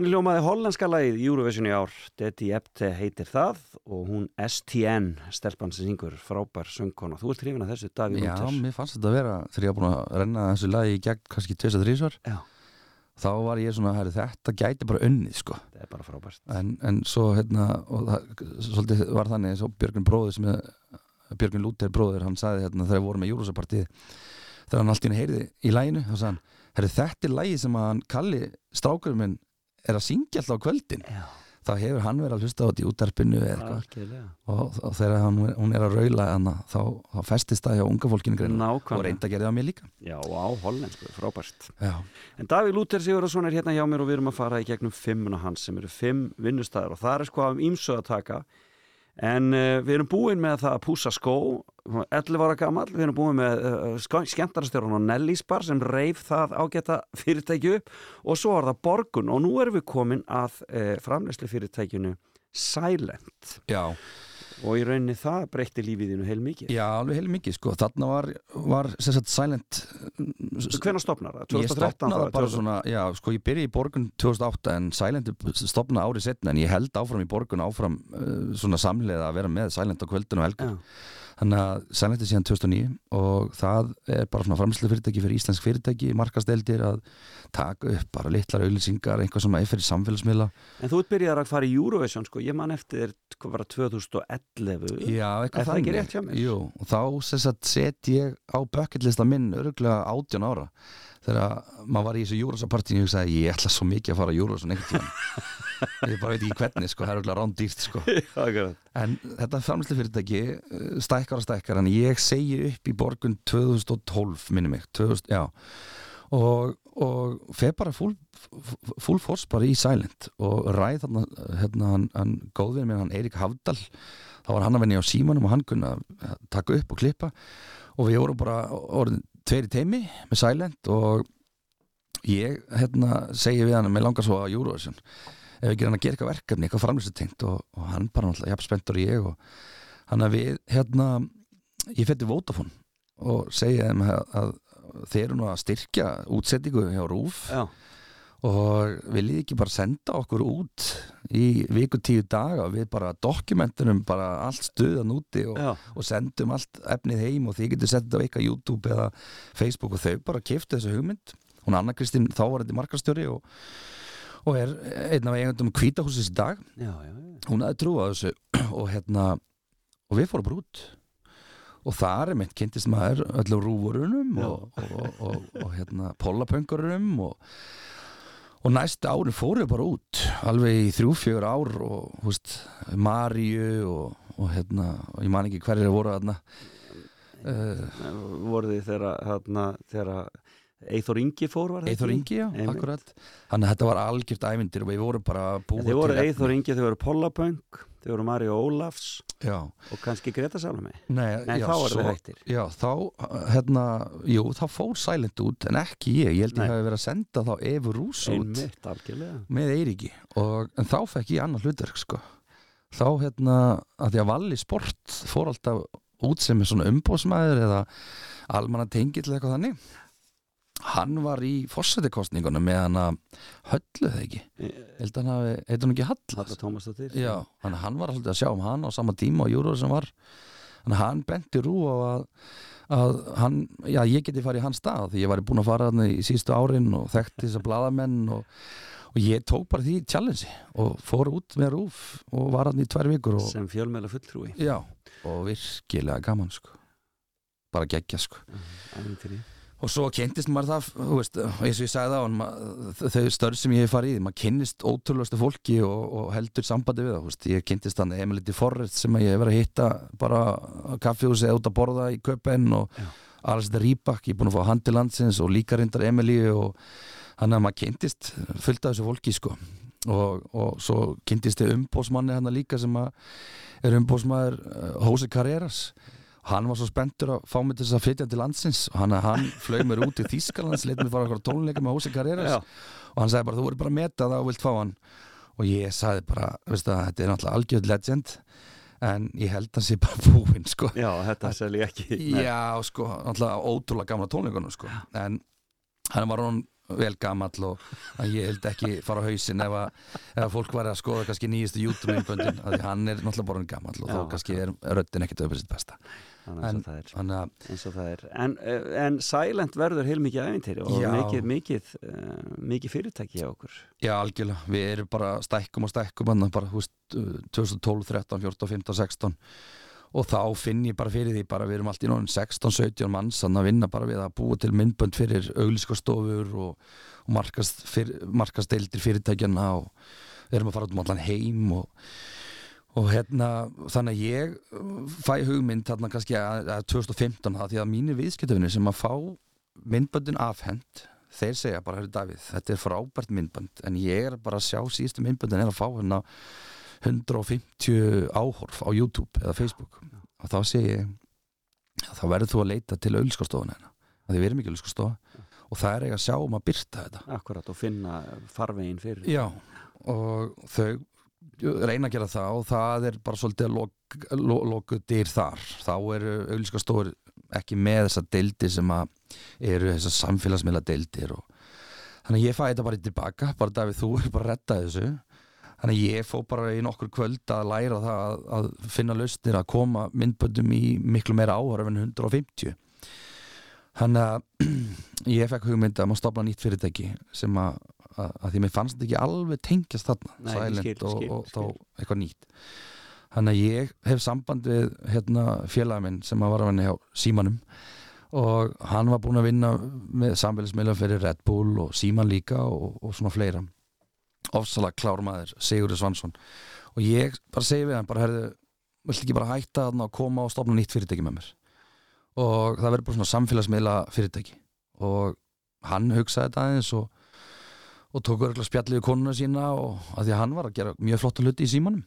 Þannig ljómaði hollenska lagið í Eurovision í ár Dedi Ebte heitir það og hún STN, stelpann sem syngur frábær söngkona. Þú ert hrifin að þessu Davíð Já, Lúthers mér fannst þetta að vera þegar ég var búin að renna þessu lagi í gegn kannski 2-3 Já. þá var ég svona, herri, þetta gæti bara unnið sko. Það er bara frábært en, en svo hérna og það, svolítið var þannig svo Björgun bróður sem er Björgun Lúter bróður, hann sagði hérna þegar við vorum með Júrósapartið þegar hann allt í henni heyriði í læginu þá sagði hann, herri, þetta er lægi sem að hann kalli strákurum minn er að syngja alltaf á kvöldin. Já, þá hefur hann verið að hlusta á þetta í útarpinu og, og þegar hann, hún er að raula hana, þá, þá festist það hjá unga fólkinu og reynda að gera það á mér líka. Já, á hollensku, frábært. Já, En Davíð Lúter Sigurðarsson er hérna hjá mér og við erum að fara í gegnum fimmuna hans sem eru fimm vinnustæðar og það er sko af ímsu að taka en uh, við erum búin með það að púsa skó 11 ára gammal, við erum búin með uh, skemmtarastjórun og Nellís bar sem reif það ágæta fyrirtæki upp. Og svo er það borgun. Og nú erum við komin að uh, framleyslu fyrirtækinu Silent. Já, og í rauninni það breytti lífið þínu heil mikið já alveg heil mikið sko. þarna var, var sagt, Silent Hvenær stopnar það? Ég 2013 stopnaði þá, það bara 2000? svona, já, sko ég byrja í borgun 2008 en Silent stopnaði árið setna en ég held áfram í borgun áfram uh, svona samlega að vera með Silent á kvöldinu og helgur. Já. Þannig að er síðan 2009 og það er bara svona framslu fyrirtæki fyrir íslensk fyrirtæki, markasteldir að taka upp bara litlar auðlýsingar, einhvað sem er fyrir samfélagsmiðla. En þú ert byrjað að fara í Eurovision sko, ég man eftir það 2011 Já, Er það ekki rétt hjá mér? Jú, og þá set ég á bucketlista minn örgulega 18 ára þegar maður var í þessu Júrosapartínu og ég sagði ég ætla svo mikið að fara á Júrosan einhvern tíðan ég bara veit ekki hvernig, sko, það er örgulega rándýrt sko. En þetta framlæslu fyrirtæki stækkar og stækkar en ég segi upp í borgun 2012 minni mig. 2000, já. Og, og feð bara full, full force bara í Silent. Og ræð þarna hérna, hann, hann góðvinn minn, hann Eirik Hafdal þá var hann að venja á símanum og hann kunna taka upp og klippa. Og við vorum bara orðin tveir í teimi með Silent og ég hérna segi við hann mér langar svo að Eurovision. Ef ekki hann að gera eitthvað verkefni, eitthvað framlýstu tengt og, og hann bara náttúrulega jafn spenntur ég og hann að við hérna ég fætti Vodafone og segi þeim að, að þeir eru nú að styrkja útsettingu hjá RÚF Já, og viljið ekki bara senda okkur út í viku tíu daga við bara dokumentunum bara allt stuðan úti og, og sendum allt efnið heim og þið getur sett þetta á eitthvað YouTube eða Facebook og þau bara kiftu þessu hugmynd hún Anna Kristín þá var þetta markastjóri og, og er einn af eigundum kvítahúsis í dag já, já, já. hún hafði trú á þessu og hérna og við fórum bara út og þar er mitt kynntist maður öllum rúvurunum Já. og, og, og, og, og hérna pollapöngurum og, og næstu árin fórum við bara út alveg í þrjú, fjögur ár og hú veist, Maríu og, og hérna, og ég man ekki hverjir voru þarna. Uh, voru þið þegar þarna, þegar Eithor Ingi fór var það Eithor? Ingi, já, Einmitt. akkurat þannig að þetta var algjört ævindir og við vorum bara búa Þið voru. Eithor Ingi, þið voru Pollapöng þið voru Mario Ólafs já, og kannski Greta Salome nei, Nei, já, þá svo- þið hættir Já, þá, hérna, jú, þá fór Silent út en ekki ég, ég held Nei. ég hafi verið að senda þá Evu Rús út Einmitt, algjörlega með Eiríki og, en þá fekk ég annað hlutverk sko. þá hérna að því að Valli Sport fór alltaf út sem er svona umbóðsmæður eða almanna tengill eitthvað þannig hann var í fórsetikostningunum með hann að höllu þegar ekki? Held að hann hafi, heitir hann ekki Hall Já, að hann var alltaf að sjá um hann á sama tíma og Júró sem var að hann benti rú á að, að hann, já, ég geti farið í hans stað því ég var búin að fara hann í síðustu árin og þekkti þess að bladamenn og, og ég tók bara því challenge og fór út með rúf og var hann í tvær vikur og, sem fjölmeðla fulltrúi. Já, og virkilega gaman sko. Bara geggja sko. Ævintýri. Og svo kynntist maður það veist, eins og ég sagði það ma- þau störf sem ég hef farið í, maður kynnist ótrúlega fólki og, og heldur sambandi við það veist, ég kynntist hann Emiliti Forrest sem ég hef verið að hitta bara á kaffihúsi eða út að borða í köpen og Já. Alistair Rýbak, ég er búin að fá hann til landsins og líka reyndar Emilí og hann að maður kynntist fullt af þessu fólki sko. Og, og svo kynntist ég umbósmanni hann líka sem að er umbósmaður uh, Jose Carreras hann var svo spenntur að fá mig til þess að flytja til landsins. Og hann, hann flög mér út í Þýskalands leitt mér fara okkur tónleika með Jose Carreras. Já. og hann sagði bara þú verður bara að meta það og vilt fá hann. Og ég sagði bara, veist það, þetta er náttúrulega algjörð legend en ég held að hann sé bara búinn sko. Já, þetta selji ekki. Nei. Já, sko, náttúrulega ótrúlega gamla tónleikunum sko. en hann var hún vel gamall og ég held ekki fara á hausinn ef að, ef að fólk var að skoða kannski nýjustu YouTube-myndböndin því hann er náttúrulega bara hann gamall og Já, þá kannski er röddin ekkert sitt besta eins og þannig að eins og það er. En, eh, en Silent verður heilmikið æfintýri og mikið, mikið, uh, mikið fyrirtæki hjá okkur. Já, algjörlega, við erum bara stækkum og stækkum bara, uh, 2012, 13, 14, 15, 16 og þá finn ég bara fyrir því bara við erum allt í nóðin 16, 17 manns að vinna bara við að búa til myndbönd fyrir auglískastofur og, og markast, fyr, markasteldir fyrirtækjana og við erum að fara út um allan heim og, og hérna þannig að ég uh, fæ hugmynd þarna kannski að, að 2015 það því að mínir viðskiptöfinni sem að fá myndböndin afhend þeir segja bara, herri Davíð, þetta er frábært myndbönd en ég er bara að sjá síðustu myndböndin er að fá hérna 150 áhorf á YouTube eða Facebook. Og þá segi ég þá verður þú að leita til auðlskastofuna hérna því við erum ekki auðlskastofa og það er eiga að sjá um að byrta þetta. Akkurat og finna farvegin fyrir. Já, og þau reyna að gera það og það er bara svolítið að lok, lo, loku dyr þar. Þá eru auðlskastofur ekki með þessa deildir sem eru þessar samfélagsmiðla deildir og þannig að ég fæ þetta bara í tilbaka bara Davíð, þú er bara að retta þessu. Þannig að ég fó bara í nokkur kvöld að læra það að, að finna lausnir að koma myndböndum í miklu meira áhörf en 150 þannig að ég fekk hugmynd að maður stopna nýtt fyrirtæki sem að, að, því mér fannst þetta ekki alveg tengjast þarna Nei, Silent skil, og, skil, og skil. þá eitthvað nýtt. Þannig að ég hef samband við hérna, félagin minn sem var að vinna hjá Símanum og hann var búinn að vinna með samfélagsmiðla fyrir Red Bull og Síman líka og, og svona fleira. Ofsalega klár maður, Sigurður Svansson. Og ég bara segi við hann bara herðu, viltu ekki bara hætta að koma og stopna nýtt fyrirtæki með mér? Og það verður bara svona samfélagsmiðla fyrirtæki og hann hugsaði þetta aðeins og, og tók örgulega spjallið við konuna sína og að því að hann var að gera mjög flotta hluti í símanum.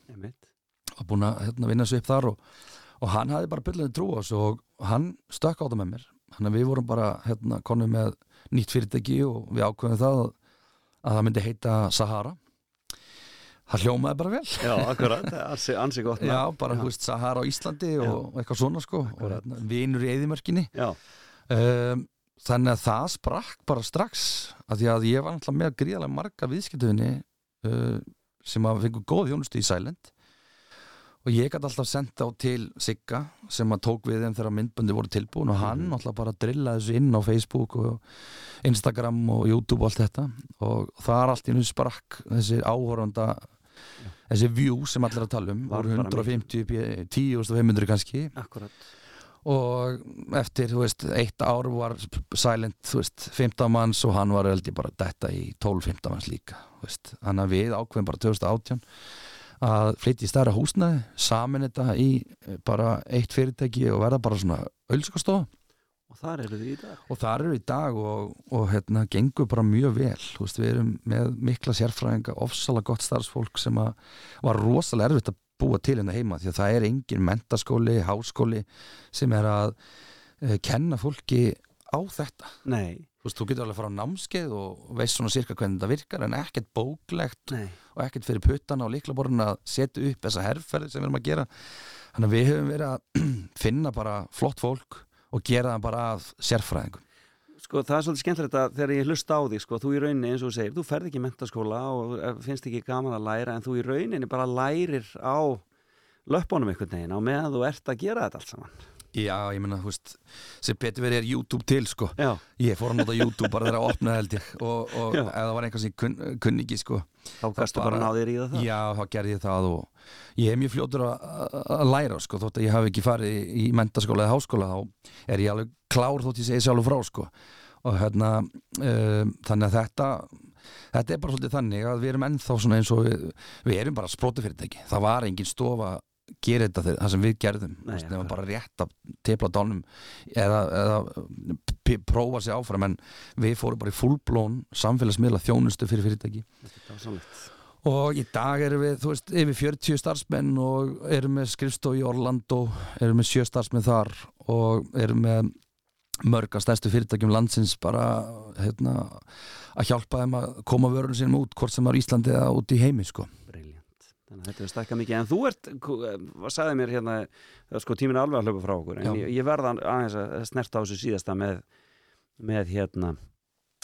Og búin að hérna, vinna sig upp þar og, og hann hafði bara byrlaði trú á þessu og hann stökk á það með mér. Þannig að við vorum bara hérna, konum með nýtt fyrirtæki og við ákveðum það að, að það myndi heita Sahara. Það hljómaði bara vel. Já, akkurat, ansi, ansi gott Já, bara, Já. veist, Sahara á Íslandi og, og eitthvað svona sko og hérna, vinur í eðimörkinni Já, um, þannig að það sprakk bara strax að því að ég var alltaf með gríðarlega marga viðskiptufinni uh, sem að fengu góð þjónustu í Silent og ég gæti alltaf senda á til Sigga sem að tók við þeim þegar myndböndi voru tilbúin og hann alltaf bara drillaði þessu inn á Facebook og Instagram og YouTube og allt þetta. Og það er allt í nú sprakk þessi áhorfanda þessi view sem allir að tala um voru bara 150 upp í 10.500 kannski. Akkurat og eftir, þú veist, eitt ár var Silent, þú veist, 15 manns og hann var held ég bara detta í 12-15 manns líka, þú veist, þannig að við ákveðum bara 2018 að flytja í stærra húsnæði, samin þetta í eh, bara eitt fyrirtæki og verða bara svona ölskastofa Og þar eru þið í dag. Og það eru í dag og, og hérna gengur bara mjög vel þú veist, við erum með mikla sérfræðinga ofsalega gott starfsfólk sem að var rosalega erfitt að búa til hérna heima því að það er engin mentaskóli, háskóli sem er að uh, kenna fólki á þetta. Nei, þú veist, þú getur alveg að fara á námskeið og veist svona sirka hvernig þetta virkar en ekkert bóklegt nei. og ekkert fyrir puttana og líklaborðin að setja upp þessa herrferði sem við erum að gera. Þannig að við höfum verið að finna bara flott fólk og gera það bara að sérfræðingum Sko það er svolítið skemmtilegt að þegar ég hlusta á því sko, þú í rauninni eins og þú segir, þú ferð ekki í mentaskóla og eh, finnst ekki gaman að læra en þú í rauninni bara lærir á löppunum einhvern veginn á meðan þú ert að gera þetta allt saman Já, ég meina, þú veist, sem betur verið er YouTube til, sko. Já, Ég fór að nota YouTube bara þegar að opna held ég og, og ef það var einhver sem kun, kunni ekki, sko. þá kannstu bara að ná þér í það Já, þá gerði ég það og ég er mjög fljótur að, læra, sko, þótt að ég hafi ekki farið í, í mentaskóla eða háskóla, þá er ég alveg klár þótt ég segi sjálfur frá, sko. Og hérna, um, þannig að þetta, þetta er bara svolítið þannig að við erum ennþá svona eins og við, við erum bara sprótufyrirtæki. Það var engin stofa gera þetta þegar- það sem við gerðum það var bara rétt að tepla dánum eða, eða prófa sig áfram en við fórum bara í fullblón samfélagsmiðla þjónustu fyrir fyrirtæki. Þetta var sannlegt og í dag erum við, þú veist, yfir 40 starfsmenn og erum með skrifstof í Orlando erum með sjö starfsmenn þar og erum með mörg að stærstu fyrirtækjum landsins bara hérna, að hjálpa þeim að koma vörunum sínum út hvort sem er Íslandi eða út í heimi sko. Þannig að þetta er stækka mikið. En þú ert, hvað sagði mér hérna sko tíminn er alveg að hlaupa frá okkur en ég, ég verða aðeins að snerta á þessu síðasta með, með hérna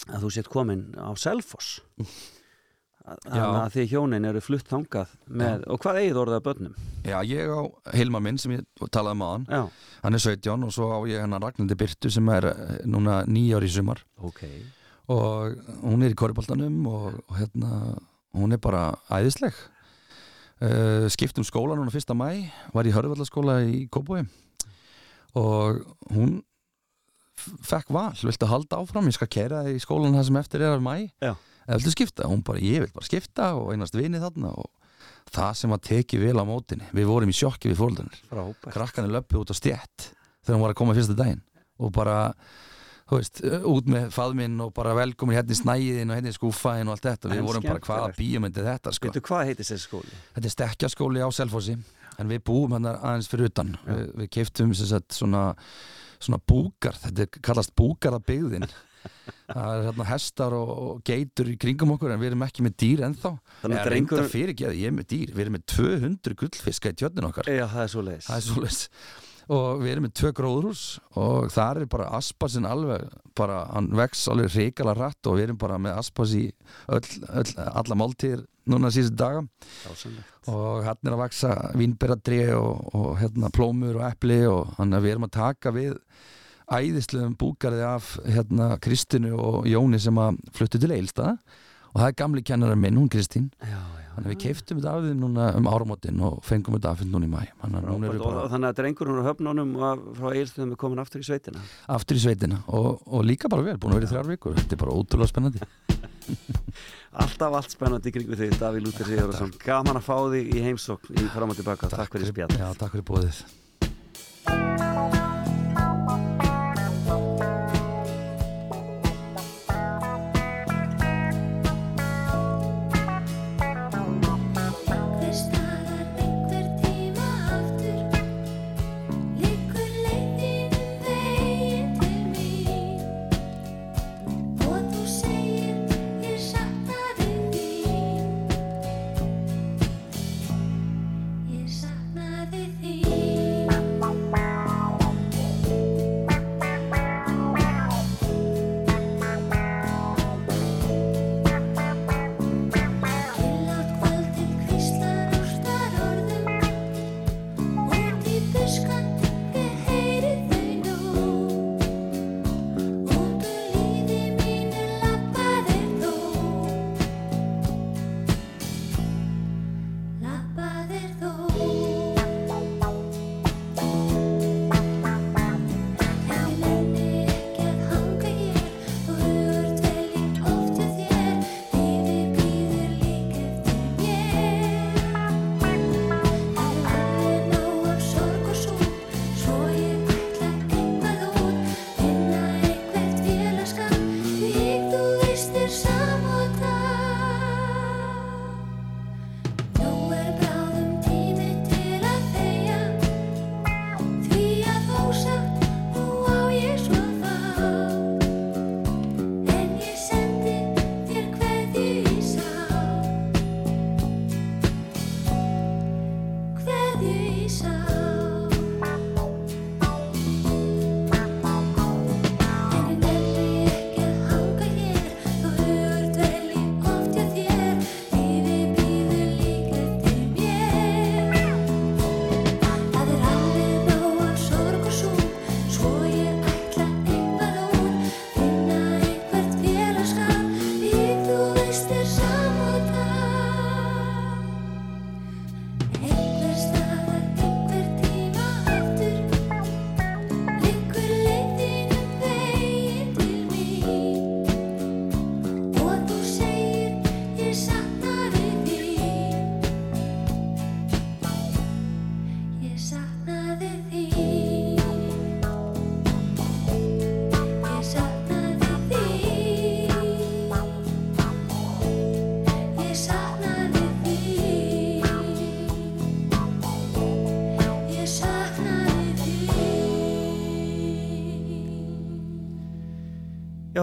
að þú sett komin á Selfoss. Þannig að því hjónin eru flutt þangað með, og hvað eigið orðið að börnum? Já, ég á Hilma minn sem ég talaði um aðan Já, hann er 17 og svo á ég hennar Ragnandi Byrtu sem er eh, núna nýjár í sumar. Ok. Og hún er í korriboltanum og, og hérna hún er bara æðisleg uh, skipt um skóla núna fyrsta mæ var í Hörðvallaskóla í Kópói og hún fekk val, viltu halda áfram? Ég skal kæra í skólan það sem eftir er af mæ eða viltu skipta, hún bara ég vil bara skipta og einast vinið þarna og það sem að teki vel á mótinni við vorum í sjokki við Frábært. Krakkanir löppu út á stjætt þegar hún var að koma fyrsta daginn og bara, veist, út með faðminn og bara velkomin hérna í snæðin og hérna í skúfaðin og allt þetta, við En vorum bara hvaða er þetta sko. Veitu hvað heitir þessi skóli? þetta er stekkjaskóli á Selfossi en við búum hérna aðeins fyrir utan. Við, við keiftum sem sagt svona svona búkar, þetta kallast búkarabyggðin það er hérna hestar og, og geitur í kringum okkur en við erum ekki með dýr ennþá. Þannig að drengur- fyrir ekki að ég er með dýr. Við erum með 200 gullfiska í tjörnin okkar. Já, það er svo leiðis og við erum með tvö gróðrús og þar er bara aspasinn alveg bara, hann vex alveg reikala rætt og við erum bara með aspas í öll, öll, alla máltíðir núna síðustu daga. Og hann er að vaksa vínberadri og, og hérna plómur og epli og hann að við erum að taka við æðislegum búkarði af hérna Kristinu og Jóni sem að fluttu til Eilstað og það er gamli kennara minn, hún Kristín. Já, já þannig að við keiftum þetta af þeim núna um áramótin og fengum þetta afhengt núna í mæ þannig að við og drengurinn höfnunum og að- frá eilstöðum er komin aftur í sveitina. Aftur í sveitina og, og líka bara vel, búin að vera í þrjár vikur. Þetta er bara ótrúlega spennandi. Alltaf allt spennandi í kringu þig, Daví Lúter Sigurðarsson Gaman að fá þig í heimsókn í fram og tilbaka Takk fyrir spjall Já, takk fyrir bóðið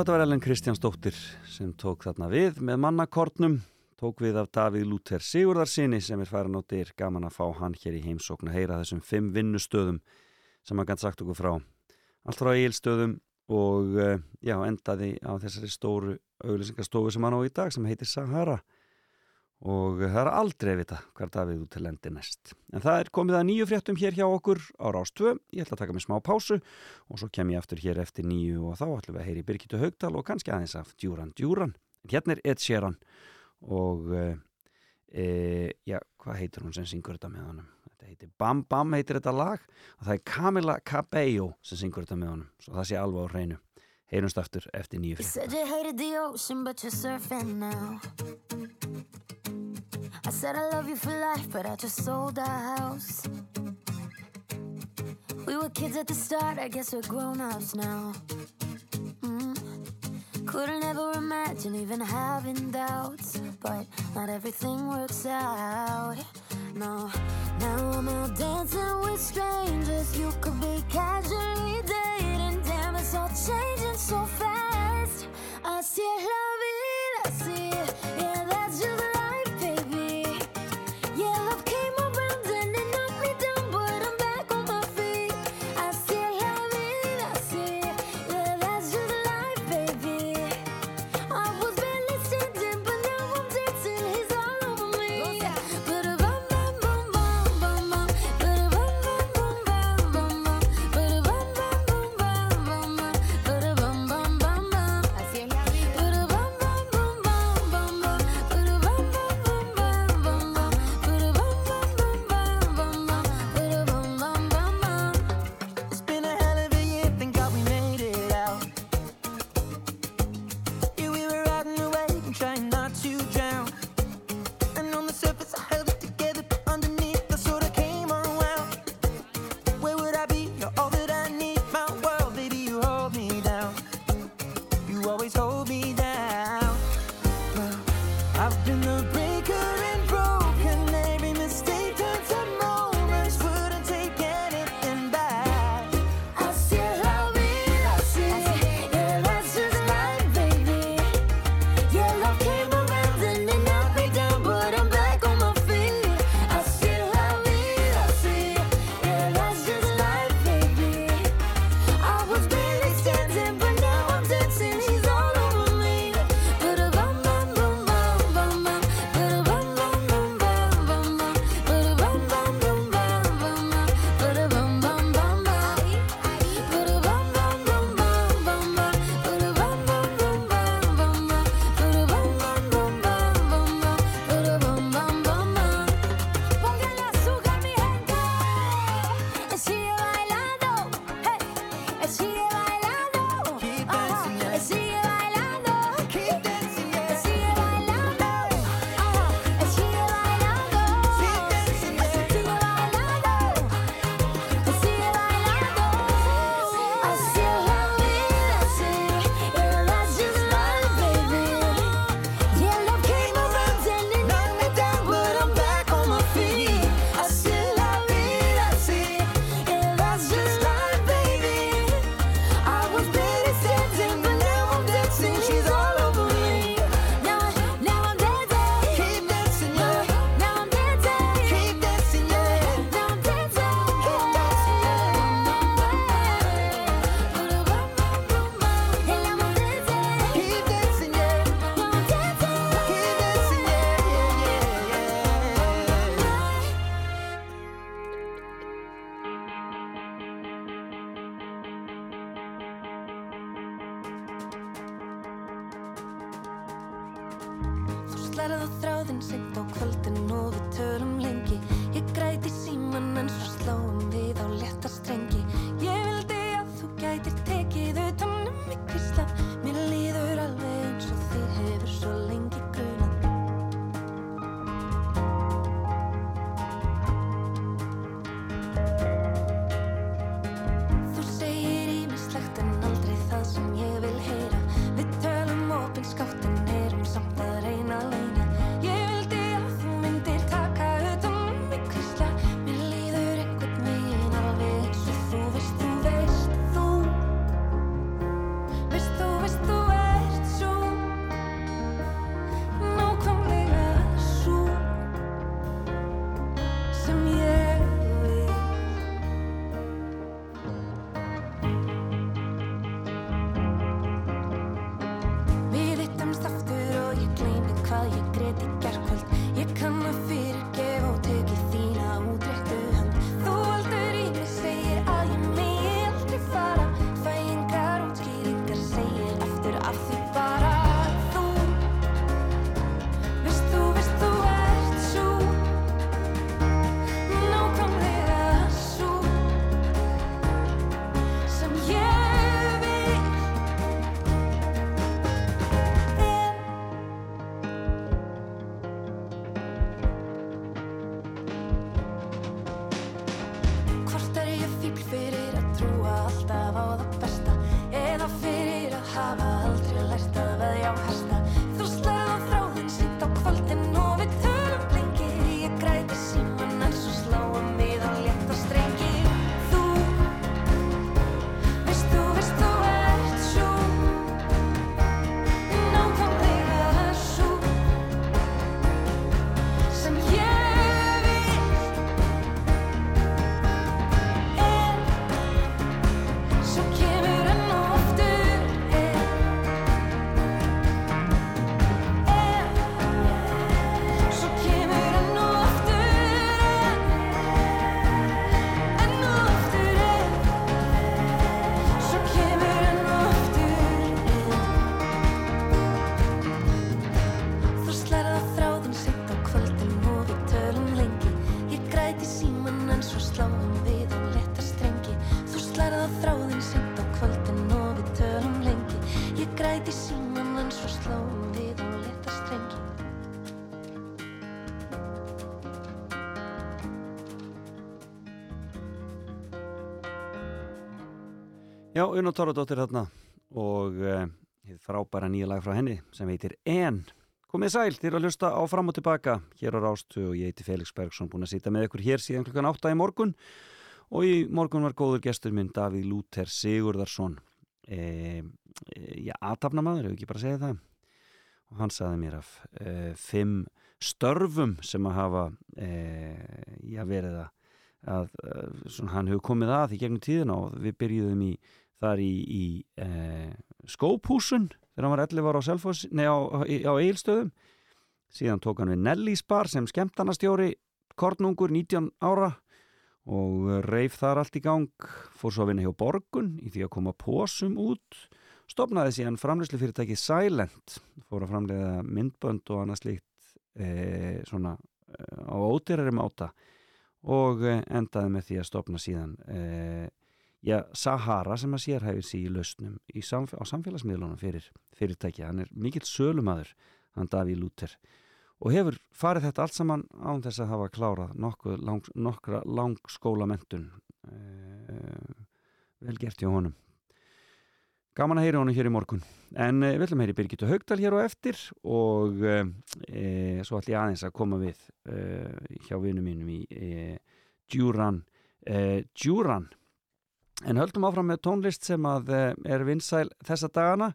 Þetta var Ellen Kristjánsdóttir sem tók þarna við með mannakornum, tók við af Davíð Lúther Sigurðarsinni sem er farin og dyr gaman að fá hann hér í heimsókn að heyra þessum fimm vinnustöðum sem hann gæti sagt okkur frá. Allt frá eigilstöðum og eh, já, endaði á þessari stóru auglýsingarstofu sem hann á í dag sem heitir Sahara og það er aldrei að vita hver dag við út til lendi næst. En það er komið að nýju fréttum hér hjá okkur á Rástvö. Ég ætla að taka mig smá pásu og svo kem ég aftur hér eftir nýju og þá ætlum við að heyri Birgitu Haugdal og kannski aðeins af Djúran Djúran. Hérna er Ed Sheeran og eh, eh, e, já, hvað heitir hún sem syngur þetta með honum? Þetta heitir Bam Bam heitir þetta lag og það er Camila Cabello sem syngur þetta með honum. Svo það sé alveg á hreinu. Heyrumst aftur eftir nýju fréttum. I said I love you for life, but I just sold our house. We were kids at the start, I guess we're grown ups now. Mm. Couldn't ever imagine even having doubts, but not everything works out. No, now I'm out dancing with strangers. You could be casually dating, damn, it's all changing so fast. I see it. Já, Una Tóradóttir þarna og uh, frábæra nýja lag frá henni sem heitir En. Komið sæl, þér að hlusta á fram og tilbaka. Hér á Rástu og ég heiti Felix Bergsson búin að sýta með ykkur hér síðan klukkan 8 í morgun. Og í morgun var góður gestur minn Davíð Lúter Sigurðarsson e, e, já, aðtapnamaður, hefur ekki bara segið það? Og hann saði mér af e, fimm störfum sem að hafa já, verið að, að e, svona, hann hefur komið að í gegnum tíðina og við byrjuðum í þar í, í e, skóphúsun þegar hann var 11 ára á, Selfoss, nei, á, á Egilstöðum síðan tók hann við Nellís bar sem skemmtarnastjóri Kornungur 19 ára og reif þar allt í gang fór svo að vinna hjá Borgun í því að koma pósum út stopnaði síðan framleyslu fyrirtæki Silent fór að framleiða myndbönd og annað slíkt e, svona e, á ódýrari máta og e, endaði með því að stopna síðan e, já, Sahara sem að sér hefði sí í lausnum í samf á samfélagsmiðlunum fyrir fyrirtæki, hann er mikill sölumadur hann Daví Lúter og hefur farið þetta allt saman án þess að hafa klárað lang, nokkra langskólamentun uh, vel gert hjá honum. Gaman að heyri honum hér í morgun. En uh, við ætlum að heyri Birgitta Haugdal hér á eftir og uh, e, svo ætlum ég aðeins að koma við hjá vinum mínum í Djúran Djúran en höldum áfram með tónlist sem að er vinsæl þessa dagana.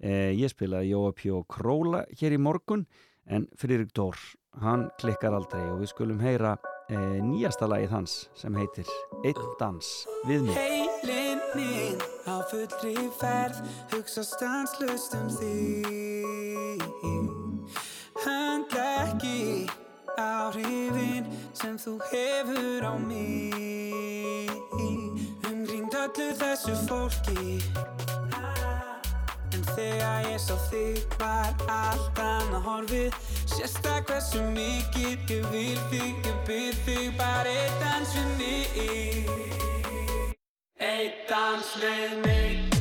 Ég spilaði Jóa Pjó Króla hér í morgun en Friðrik Dór, hann klikkar aldrei og við skulum heyra e, nýjasta lagið hans sem heitir Einn dans við mig. Heilin minn á fullri ferð hugsa stanslust um þig. Höndla ekki áhrifin sem þú hefur á mig öllu þessu fólki. En þegar ég sá þig var allt annað horfið. Sérsta hversu mikið ég vil þig, ég byrð þig bara eitt dans við mig. Eitt dans við mig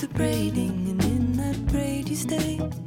the braiding, and in that braid you stay.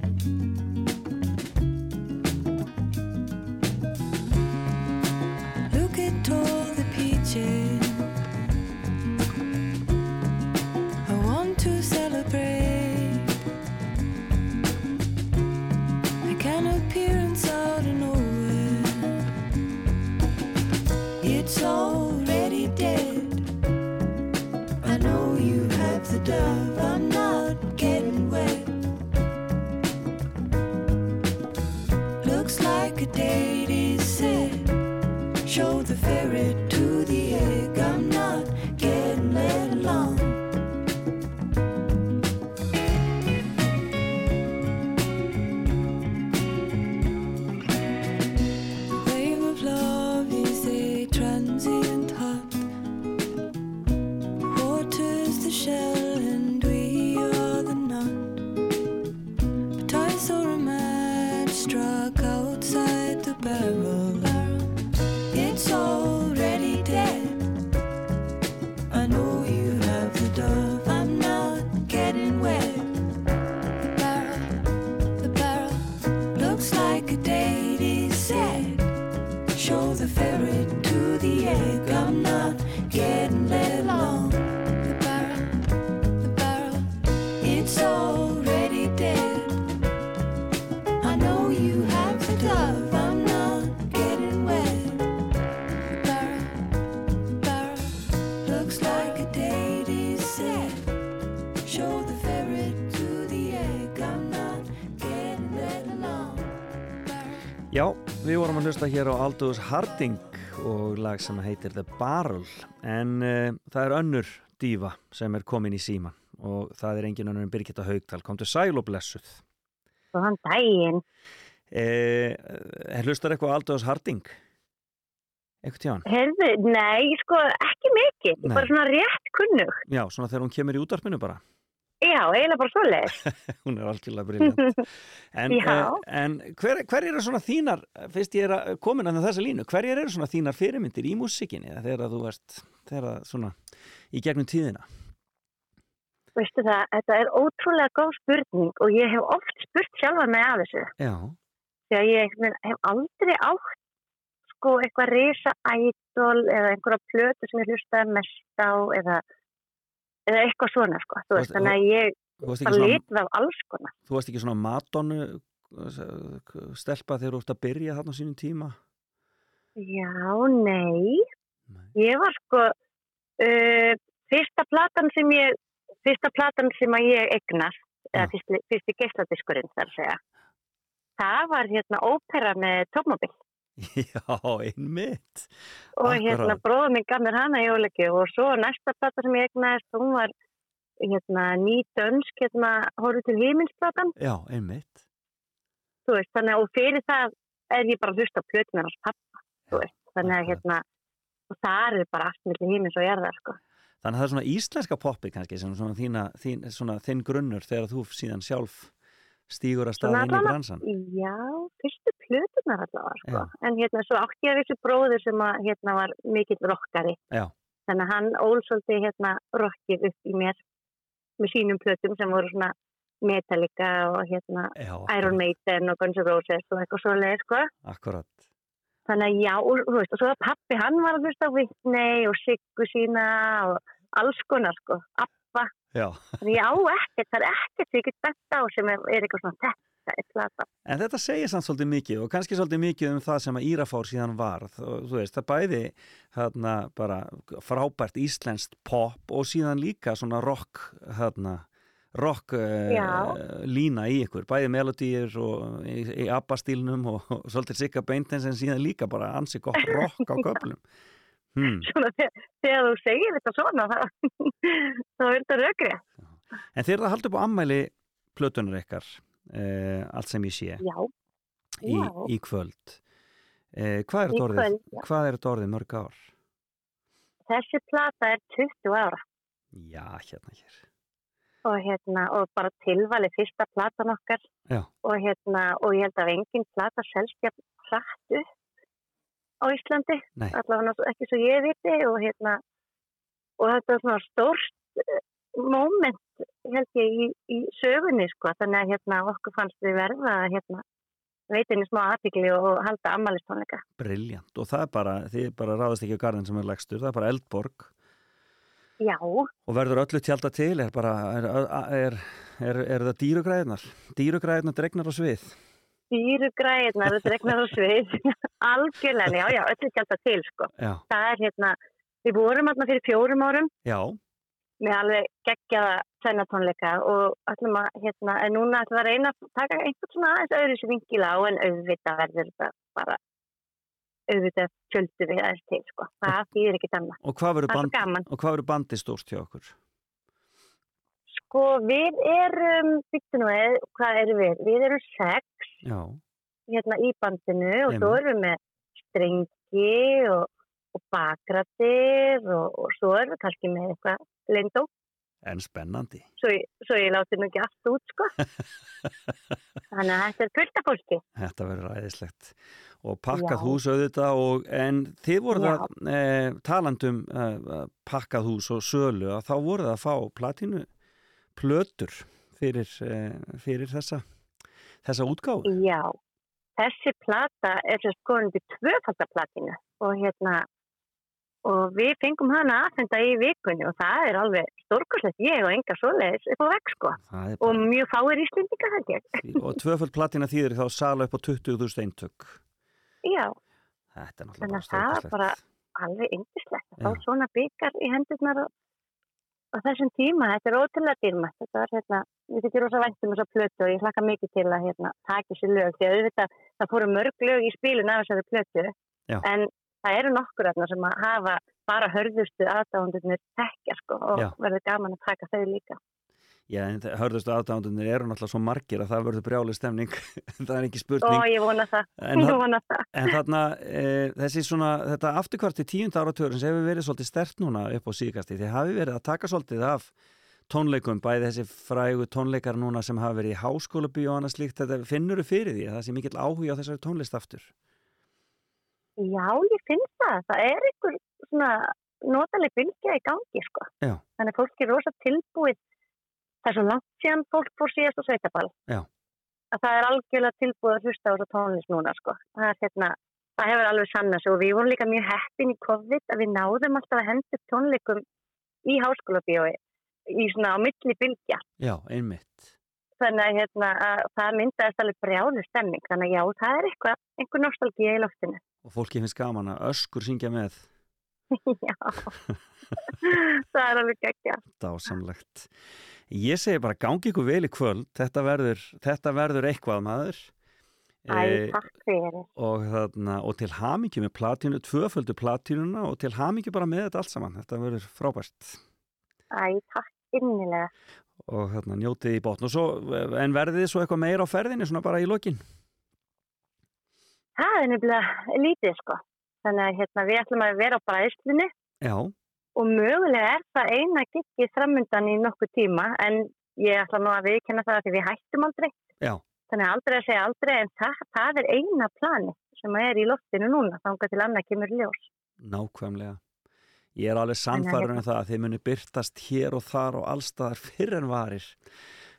Hlusta hér á Aldous Harding og lag sem heitir The Barrel en uh, það er önnur dífa sem er komin í síman og það er engin önnur en Birgitta Haugdal kom til sæl og blessuð Góðan daginn. eh, Hlustar eitthvað Aldous Harding? Eitthvað tján? Herðu, nei, sko, ekki mikið. Bara svona rétt kunnug. Já, svona þegar hún kemur í útarpinu bara Já, eiginlega bara svoleiðis. hún er algjörlega briljant en, eh, en hver, hver eru svona þínar fyrst ég er að komin að þessa línu hver eru svona þínar fyrirmyndir í músikinni þegar þú ert þegar svona í gegnum tíðina Veistu það, þetta er ótrúlega góð spurning og ég hef oft spurt sjálfa mig af þessu. Já, Þegar ég veginn hef aldrei átt sko eitthvað risa ædol eða einhverja plötu sem ég hlustaði mest á eða, eða eitthvað svona, sko. Veist, þannig að ég bara litið af alls konar. þú varst ekki svona madonu stelpa þegar þú ert að byrja þarna á sínum tíma Já, nei. Nei. Ég var sko, uh, fyrsta platan sem ég, fyrsta platan sem að ég eignast, eða Já. fyrsti, fyrsti geisladiskurinn þar að segja, það var hérna ópera með tómabil Já, einmitt. Og hérna Akkúrat. bróður minn gaf mér hana í óleiki og svo næsta plata sem ég eignast, hún var hérna ný dönsk, hérna horfðu til himinsplatan, Já, einmitt. Þú veist, þannig að og fyrir það er ég bara að hlusta á plötunar hans pappa, þú veist, þannig að hérna, og það er bara allt millir himins og jarðar, sko. Þannig að það er svona íslenska poppi kannski sem svona, þína, þín, svona þinn grunnur þegar þú síðan sjálf stígur að staða inn í bransan Já, fyrstu plötunar allavega, sko. En hérna, svo átti ég að þessu bróður sem að, hérna, var mikill rockari. Já. Þannig að hann ól svolítið, hérna, rockið upp í mér með sínum plötum sem voru svona Metallica og, hérna, Já, Iron Maiden og Guns N' Roses og eitthvað svoleið, sko. Akkurat þannig að já, og, þú veist, og svo að pappi hann var að hlusta á Whitney og Siggu sína og alls konar sko. Þannig ég á ekkert, það er ekkert sem ég get bett á sem er, er eitthvað svona þetta plata, En þetta segir samt svolítið mikið og kannski svolítið mikið um það sem að Írafár síðan varð og þú veist, það bæði hérna bara frábært íslenskt pop og síðan líka svona rock hérna, rock uh, lína í ykkur, bæði melodíur og í, í ABBA-stílnum og, og svolítið Sigga Beintens en síðan líka bara ansi gott rock á köflum hmm. svona þegar, þegar þú segir þetta svona þá, þá er þetta rökri En þeir eru að halda upp á ammæli plötunar ykkar uh, allt sem ég sé já, í, já. í kvöld uh, hvað er þetta orðið, mörg ár? þessi plata er 20 ára. Já, hérna hér. Og hérna, og bara tilvali fyrsta platan okkar. Já. og hérna, og ég held að engin plata hratt upp á Íslandi, Nei. allavega ekki svo ég viti og hérna og þetta er svona stórt eh, moment held ég í, í sögunni sko, þannig að hérna okkur fannst við verða að hérna veitinni smá aðbyggli og halda ammælistónleika. Briljant, og það er bara, þið bara ráðast ekki á garðin sem er legstur, það er bara eldborg Já, og verður öllu tjálta til, er bara, er, er, er, er það dýrugræðinar? Dýrugræðinar dregnar á svið? Dýru græðnar og dregnar á svið, algjörlega, já, já, öllu tjálta til sko. Það er hérna, við vorum hérna fyrir fjórum árum já, með alveg geggjaða tvennatónleika og ætlum að, hérna, en núna ætlum við að reyna að taka einhvern svona aðeins öðru sem vingila á en auðvitað verður þetta bara auðvitað fjöldu við aðeins til, sko. Það þýðir ekki Það gaman. og hvað verður bandi stórt hjá okkur? Sko, við erum, byttu nú eða, hvað erum við? Við erum sex, Já, hérna, í bandinu og svo Einmitt. erum við með strengi og, og bakrættir og, og svo erum við kannski með eitthvað lindó. en spennandi svo, svo ég láti nú ekki allt út sko þannig að þetta er fullt af fólki Þetta verður æðislegt og pakkað Já. hús auðvitað og, en þið voruð Já. að e, talandum e, pakkað hús og sölu að þá voruð að fá platínu plötur fyrir, e, fyrir þessa, þessa útgáfu. já, þessi plata er skoðandi tvöfaldaplatinu og hérna og við fengum hana aðfenda í vikunni og það er alveg stórkoslegt ég og enga svoleiðis upp á veg sko. Er og bara, mjög fáir íslendinga ég. Og tvöföld platína þýðir þá sala upp á 20.000 eintök. já, Þetta er náttúrulega Þannig bara að það er bara alveg yndislegt að fá svona byggar í hendurnar á, á þessum tíma, þetta er ótrúlega dýrmætt þetta er hérna, við þykir rosa væntum þessa plötu og ég hlakka mikið til að hérna, taka þessi lög, því að auðvitað það fóru mörg lög í spilun af þessari plötu Já. en það eru nokkur þarna sem að hafa bara hörðustu aðdáðundurnir tekja sko og Já. verður gaman að taka þau líka Já, en það- hörðustu aðdándunir eru náttúrulega svo margir að það verður brjáli stemning. það er ekki spurning. og ég vona það, En ég vona það En þarna, e, þessi svona, þetta afturkvarti tíund áratörun sem hefur verið svolítið stert núna upp á síðkasti, þið hafi verið að taka svolítið af tónleikum, bæði þessi frægu tónleikar núna sem hafa verið í háskóla og annað slíkt, þetta finnur þú fyrir því að það sé mikill áhuga á þessari tónlist aftur? Já, ég finn það. Það er einhver svona notaleg bylgja í gangi, sko. Já. Þannig að fólk er rosa tilbúið. Það er svo langt síðan fólk fór síðast á sveitaball. Já. Að það er algjörlega tilbúið að hlusta á þessa tónlist núna, sko. Það er hérna, það hefur alveg sannast og við vorum líka mjög heppin í COVID að við náðum alltaf að henda upp tónleikum í háskólabíói í svona á milli bylgja. Já, einmitt. Þannig að, hérna, að það myndaðist alveg brjálu stemming. Þannig að já, það er eitthvað, einhver nostalgía í loftinu. Og fólki finnst gaman að öskur syngja með, Já, það er alveg geggja. dásamlegt. Ég segi bara gangi ykkur vel í kvöld, þetta verður, þetta verður eitthvað maður. Æ, Eh, takk fyrir. og, þarna, og til hamingju með platínu, tvöföldu platínuna og til hamingju bara með þetta allt saman þetta verður frábært Æ, takk innilega. og þarna, njótið í botn og svo, en verðið þið svo eitthvað meira á ferðinni svona bara í lokin Það er nefnilega lítið, sko. Þannig að hérna, við ætlum að vera á bræðslunni Já, og mögulega er það eina giggið framundan í nokkuð tíma en ég ætla nú að viðkenna það að því við hættum aldrei. já, Þannig að aldrei að segja aldrei en það, það er eina plani sem er í loftinu núna þangað til annað kemur ljós. nákvæmlega Ég er alveg sannfærður um það að þið muni byrtast hér og þar og allstaðar fyrr en varir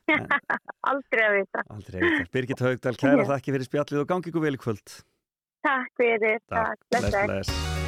Aldrei að vita. Aldrei veit það. Birgit Haugdal, kæra þakki fyrir spjallið og gangi ykkur vel í kvöld Takk fyrir, takk, Bless, bless, bless.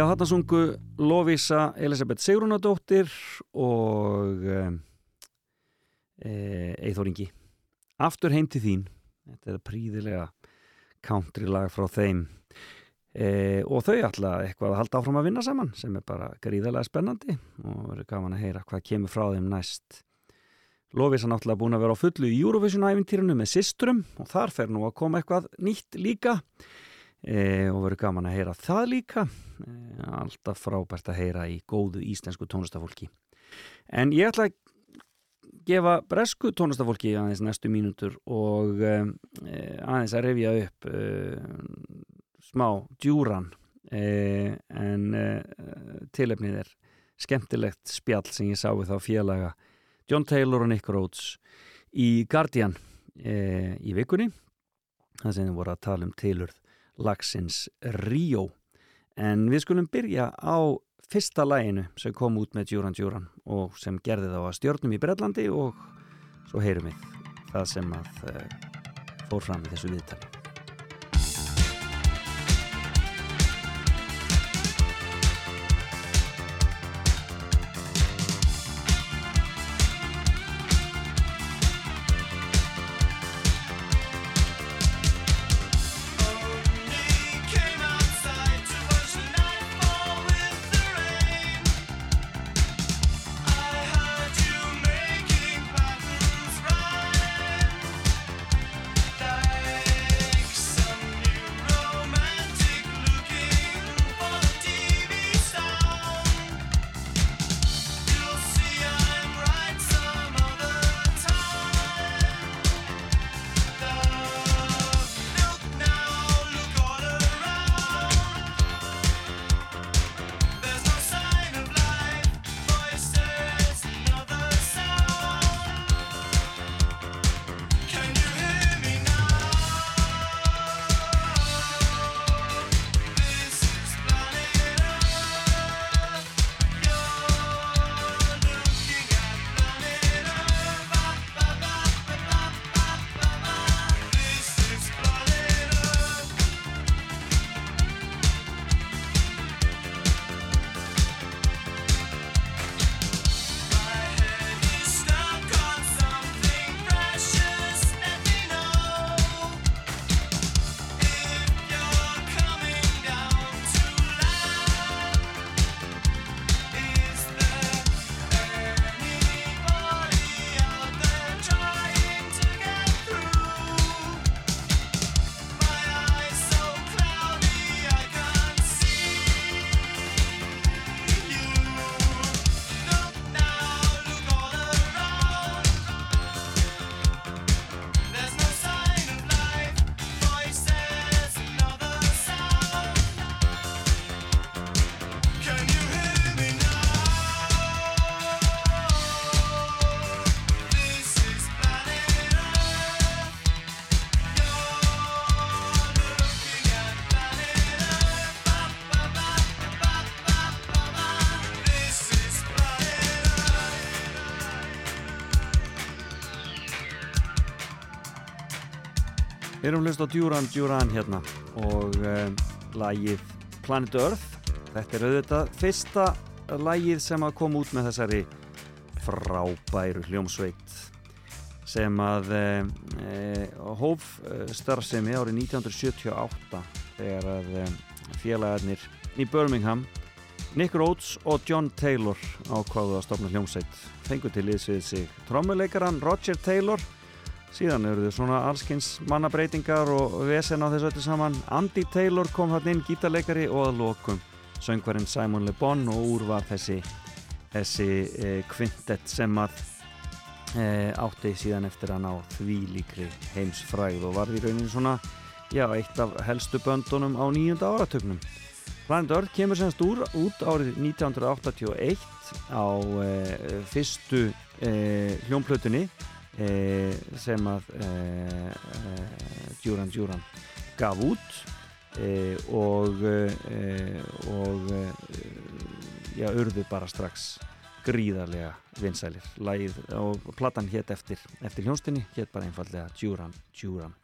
Já, þarna sungu Lovisa Elisabeth Sigrunadóttir og e, Eithor Ingi. Aftur heim til þín. Þetta er príðilega country lag frá þeim. E, og þau ætla eitthvað að halda áfram að vinna saman sem er bara gríðarlega spennandi og verður gaman að heyra hvað kemur frá þeim næst. Lovisa náttúrulega búin að vera á fullu í Eurovision-ævintýrinu með systrum og þar fer nú að koma eitthvað nýtt líka e, og verður gaman að heyra það líka. E, alltaf frábært að heyra í góðu íslensku tónlistafólki en ég ætla að gefa bresku tónlistafólki aðeins næstu mínútur og e, aðeins að revja upp e, smá djúran. E, en e, tilefnið er skemmtilegt spjall sem ég sá við þá félaga John Taylor og Nick Rhodes í Guardian e, í vikunni. Það sem voru að tala um tilurð lagsins Rio en við skulum byrja á fyrsta læginu sem kom út með Djúran Djúran og sem gerði þá að stjórnum í Brellandi og svo heyrum við það sem að e, fór fram í þessu viðtali erum hlust á Duran Duran hérna og um, lagið Planet Earth. Þetta er auðvitað fyrsta lagið sem að koma út með þessari frábæru hljómsveit sem að e, hóf starfsemi árið 1978 þegar að e, félagarnir í Birmingham Nick Rhodes og John Taylor ákváðu að stopna hljómsveit. Fengu til liðsvið sig trommuleikaran Roger Taylor síðan eru þau svona allskins mannabreitingar og vesen á þessu öllu saman. Andy Taylor kom hann inn, gítarleikari og að lokum söngvarinn Simon Le Bon og úr var þessi þessi eh, kvintett sem að eh, átti síðan eftir að ná því líkri heimsfræð og var í rauninni svona já, eitt af helstu böndunum á nýjunda áratögnum Planet Earth kemur semst úr út árið 1981 á eh, fyrstu eh, eh, sem að eh, eh, Duran Duran gaf út eh, og eh, og eh, já, urðu bara strax gríðarlega vinsælir. Lagið, og platan hétt eftir, eftir hljónstinni hétt bara einfallega Duran Duran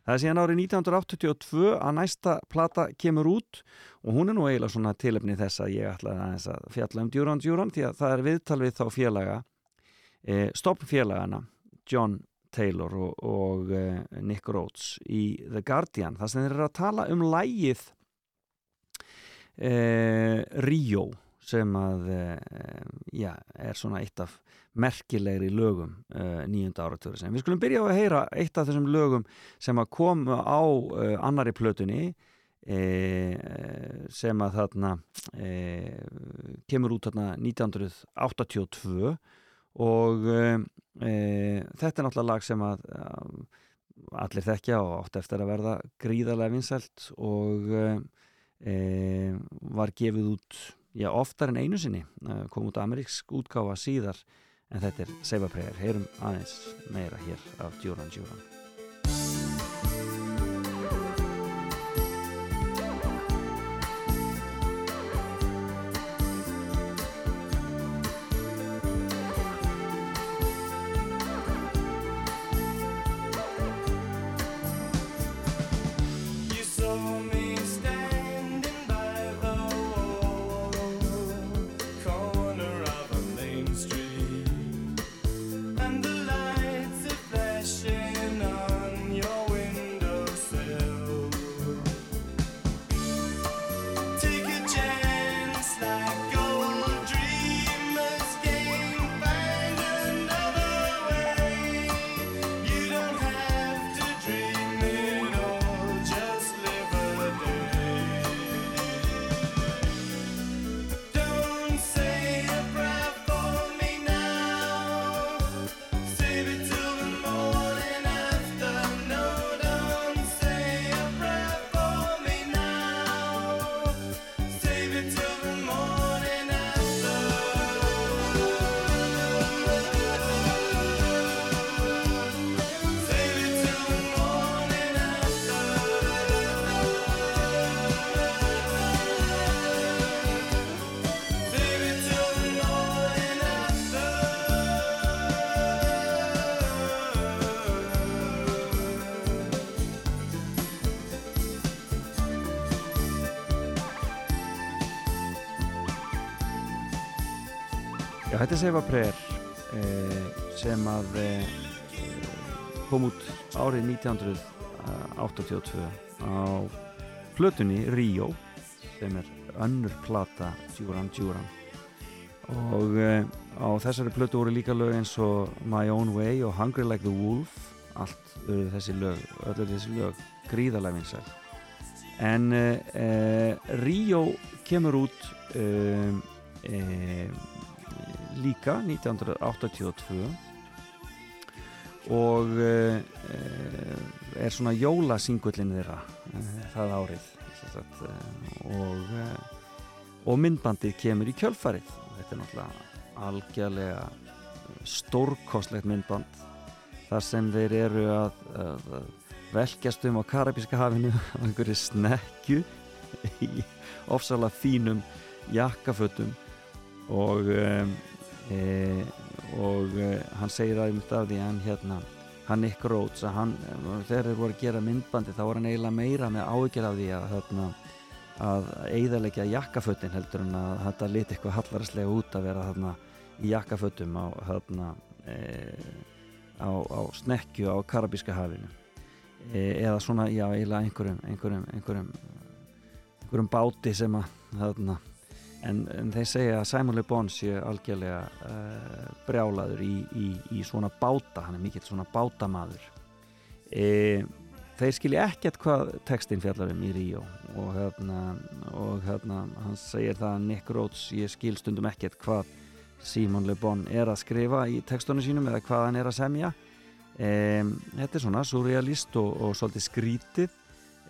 Það er síðan árið 1982 að næsta plata kemur út og hún er nú eiginlega svona tilefni þess að ég ætla aðeins að fjalla um Duran Duran því að það er viðtal við þá félaga e, stoppfélagana John Taylor og, og e, Nick Rhodes í The Guardian þar sem þeir eru að tala um lægið e, Rio sem að e, já, er svona eitt af merkilegri lögum uh, nýjunda áratöru en við skulum byrja á að heyra eitt af þessum lögum sem að koma á uh, annari plötunni uh, sem að þarna kemur út þarna 1982 og þetta er náttúrulega lag sem að allir þekkja og átt eftir að verða gríðarlega vinsælt og var gefið út já, oftar en einu sinni kom út ameríksk útgáfa síðar. En þetta er Prayer, heyrum aðeins meira hér af Djúran Djúran þetta er Save a Prayer eh, sem að eh, kom út árið 1982 á plötunni Rio sem er önnur plata Djúran Djúran. Og eh, á þessari plötu voru líka lög eins og My Own Way og Hungry Like the Wolf allt eru þessi lög öll lög gríðarlega vinsæl. En eh, eh, Rio kemur út um, eh, líka 1982 og uh, er svona jólasingullin þeirra uh, það árið sagt, og, og myndbandið kemur í kjölfarið. Þetta er náttúrulega algjörlega stórkostlegt myndband þar sem þeir eru að, að velkjast um á Karabíska hafinu á einhverju snekju í ofsalega fínum jakkafötum og um, e, og e, hann segir að einmitt af því hann hérna hann Nick Rhodes hann, þegar þeir voru að gera myndbandi þá var hann eiginlega meira með áhyggjur af því að þarna, að eigðalegja jakkafötin heldur en að þetta liti eitthvað hallarslega út að vera þarna í jakkafötum á, þarna, e, á, á snekju á Karabíska hafinu. E, eða svona, já, eiginlega einhverjum einhverjum, einhverjum einhverjum báti sem að þarna, en, en þeir segja að Simon Le Bon sé algjörlega uh, brjálaður í, í, í svona báta. Hann er mikill svona bátamaður. E, þeir skilja ekkert hvað textin fjallar um í Ríó. Og hérna, og hérna hann segir það að Nick Rhodes ég skil stundum ekkert hvað Simon Le Bon er að skrifa í textunum sínum eða hvað hann er að semja. E, þetta er svona surrealist og, og svolítið skrítið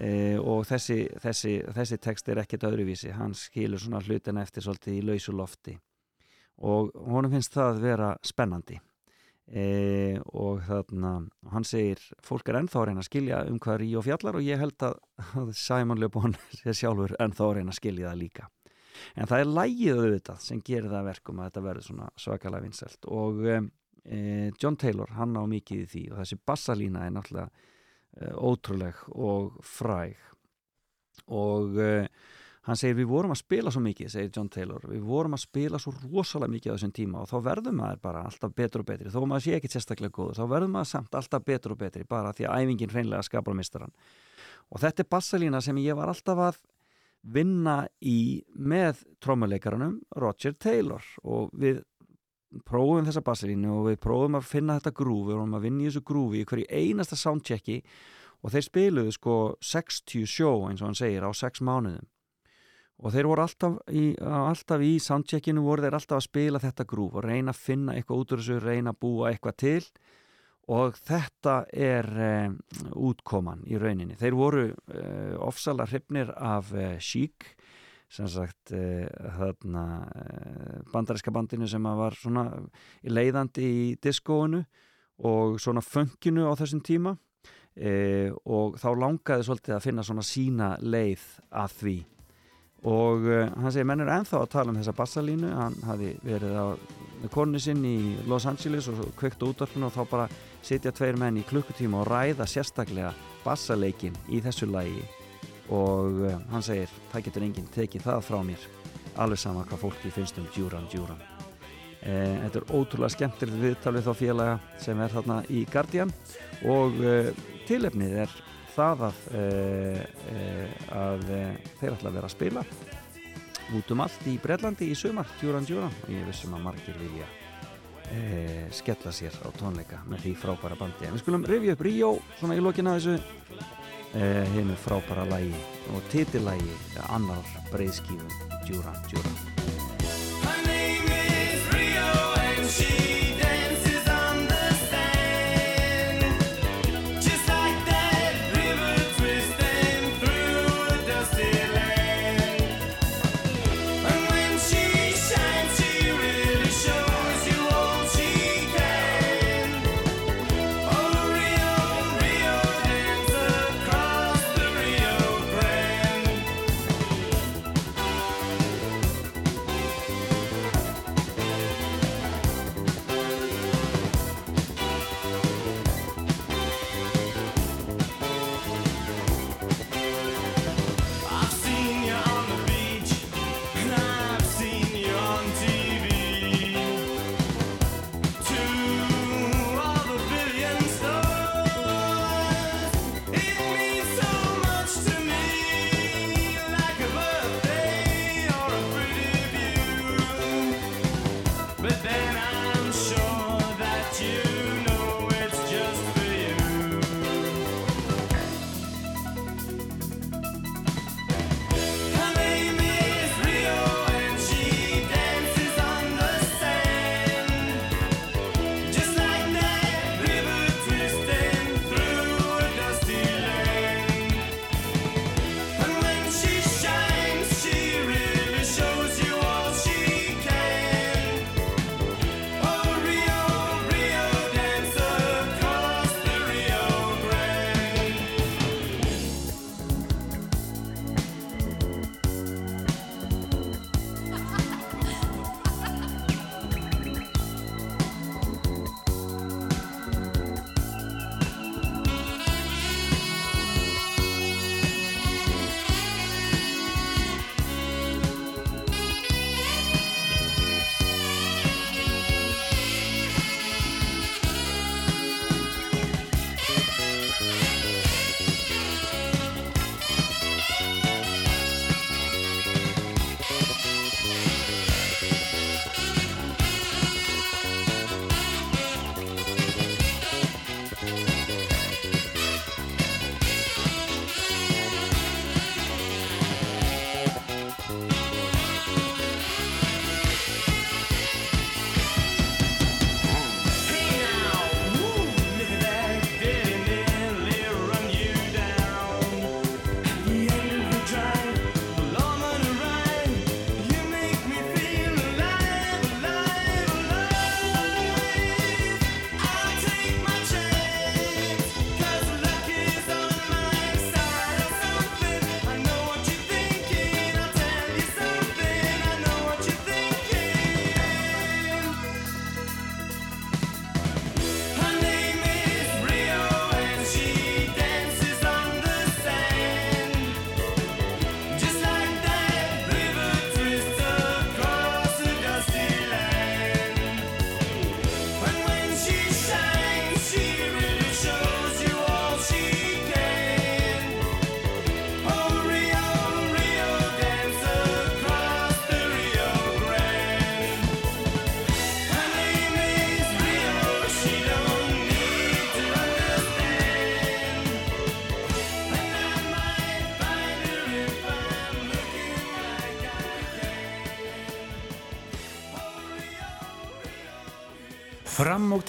e, og þessi, þessi, þessi text er ekkert öðruvísi. Hann skilur svona hlutina eftir svolítið í lausu lofti. Og honum finnst það að vera spennandi. E, og þarna hann segir, fólk er ennþá að reyna að skilja um hvað Ríó fjallar og ég held að, að Simon Le Bon sé sjálfur ennþá að reyna að skilja það líka. En það er lægið auðvitað sem gerir það að verkum að þetta verður svona svakalega vinnselt og e, John Taylor hann á mikið í því og þessi bassalína er náttúrulega ótrúleg og fræg. Og e, hann segir við vorum að spila svo mikið, segir John Taylor við vorum að spila svo rosalega mikið á þessum tíma og þá verður maður bara alltaf betur og betri. Þó maður sé ekki sérstaklega góður, þá verður maður samt alltaf betur og betri bara því að æfingin hreinlega skapar mistaran og þetta er bassalína sem ég var alltaf að vinna í með trómuleikaranum Roger Taylor. Og við prófum þessa bassalínu og við prófum að finna þetta grúfi, við vorum að vinna í þessu grúfi í hverju einasta soundchecki og þeir spiluðu sko 60 sjó eins og hann segir á 6 mánuðum. Og þeir voru alltaf í, alltaf í soundcheckinu voru þeir alltaf að spila þetta grúf og reyna að finna eitthvað út úr þessu, reyna að búa eitthvað til. Og þetta er um, útkoman í rauninni. Þeir voru uh, ofsalega hrifnir af uh, Chic sem sagt uh, þarna, bandariska bandinu sem var svona leiðandi í diskóinu og svona funkinu á þessum tíma og þá langaði svolítið að finna svona sína leið að því. Og uh, hann segir menn er ennþá að tala um þessa bassalínu. Hann hafi verið á konu sinn í Los Angeles og kveikt útvarpinu og þá bara sitja tveir menn í klukkutíma og ræða sérstaklega bassaleikin í þessu lægi og uh, hann segir það getur enginn tekið það frá mér. Alveg sama hvað fólki finnst um Djúran Djúran. Uh, þetta er ótrúlega skemmtilegt viðtalið þá félaga sem er þarna í Guardian. Og tilefnið er það að, að þeir ætla að vera að spila út um allt í Breitlandi í sumar, Djúran Djúran. Og ég vissum að margir vilja e, skella sér á tónleika með því frábæra bandi. En við skulum rifja upp Ríó svona í lokina þessu. e, hennu frábæra lægi og titillægi annar breyðskífum Djúran Djúran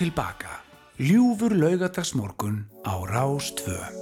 tilbaka. Ljúfur laugadagsmorgun á Rástvö.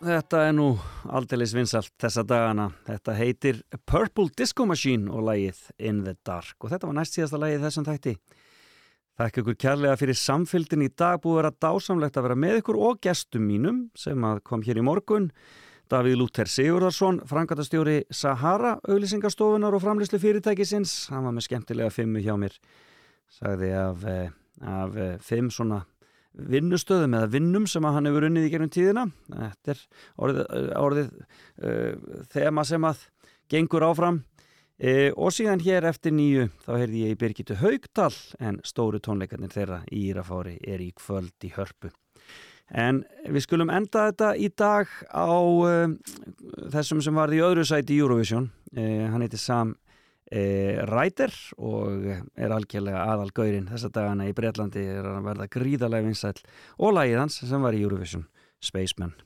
Þetta er nú aldeilis vinsalt þessa dagana. Þetta heitir Purple Disco Machine og lagið In the Dark og þetta var næst síðasta lagið þessum þætti. Þakka ykkur kærlega fyrir samfylgdin í dag búið að vera dásamlegt að vera með ykkur og gestum mínum sem kom hér í morgun. Davíð Lúter Sigurðarsson, frangatastjóri Sahara, auglýsingastofunar og framlýslu fyrirtækisins. Hann var með skemmtilega fimmu hjá mér. Sagði af, eh, af eh, fimm svona vinnustöðum eða vinnum sem hann hefur unnið í gegnum tíðina. Þetta er orðið, orðið uh, þema sem að gengur áfram. E, og síðan hér eftir nýju þá heyrði ég Birgitu Haugdal en stóru tónleikarnir þeirra í Írafári er í kvöld í hörpu. En við skulum enda þetta í dag á uh, þessum sem varði í öðru sæti í Eurovision. Uh, hann heitir Sam uh, Ryder og er algjörlega aðalgaurin þessa dagana í Breitlandi er að verða gríðarlega vinsæll og lagið hans sem var í Eurovision, Spaceman.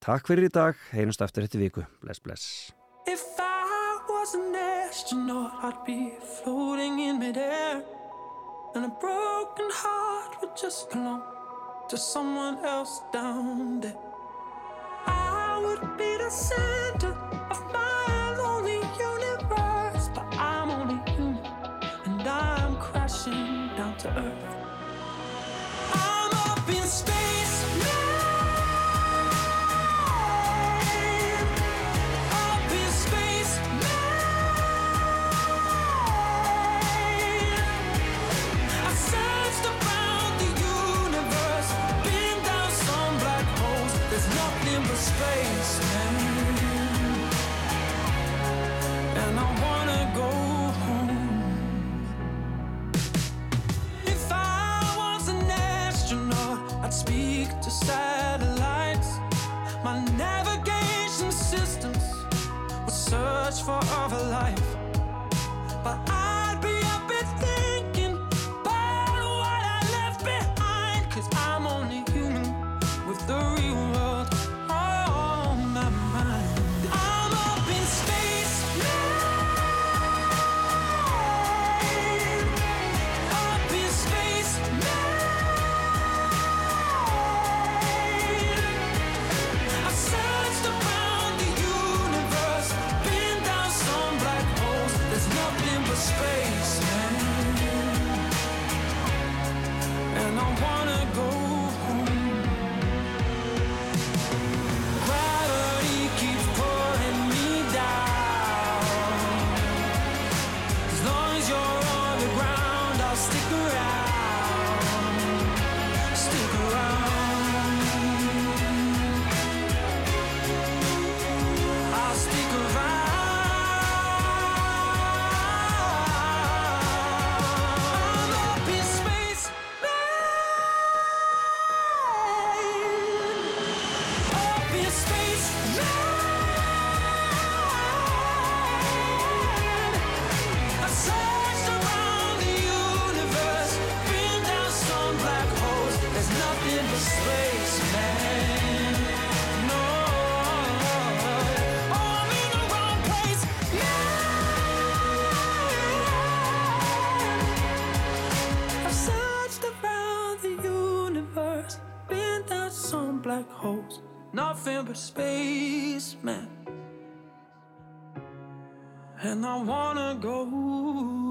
Takk fyrir í dag, heyrjumst eftir þetta viku. Bless, bless. If I was an astronaut, I'd be floating in midair. And a broken heart would just belong to someone else down there. I would be the center earth. I'm up in space for a life. nothing but spacemen. And I wanna go.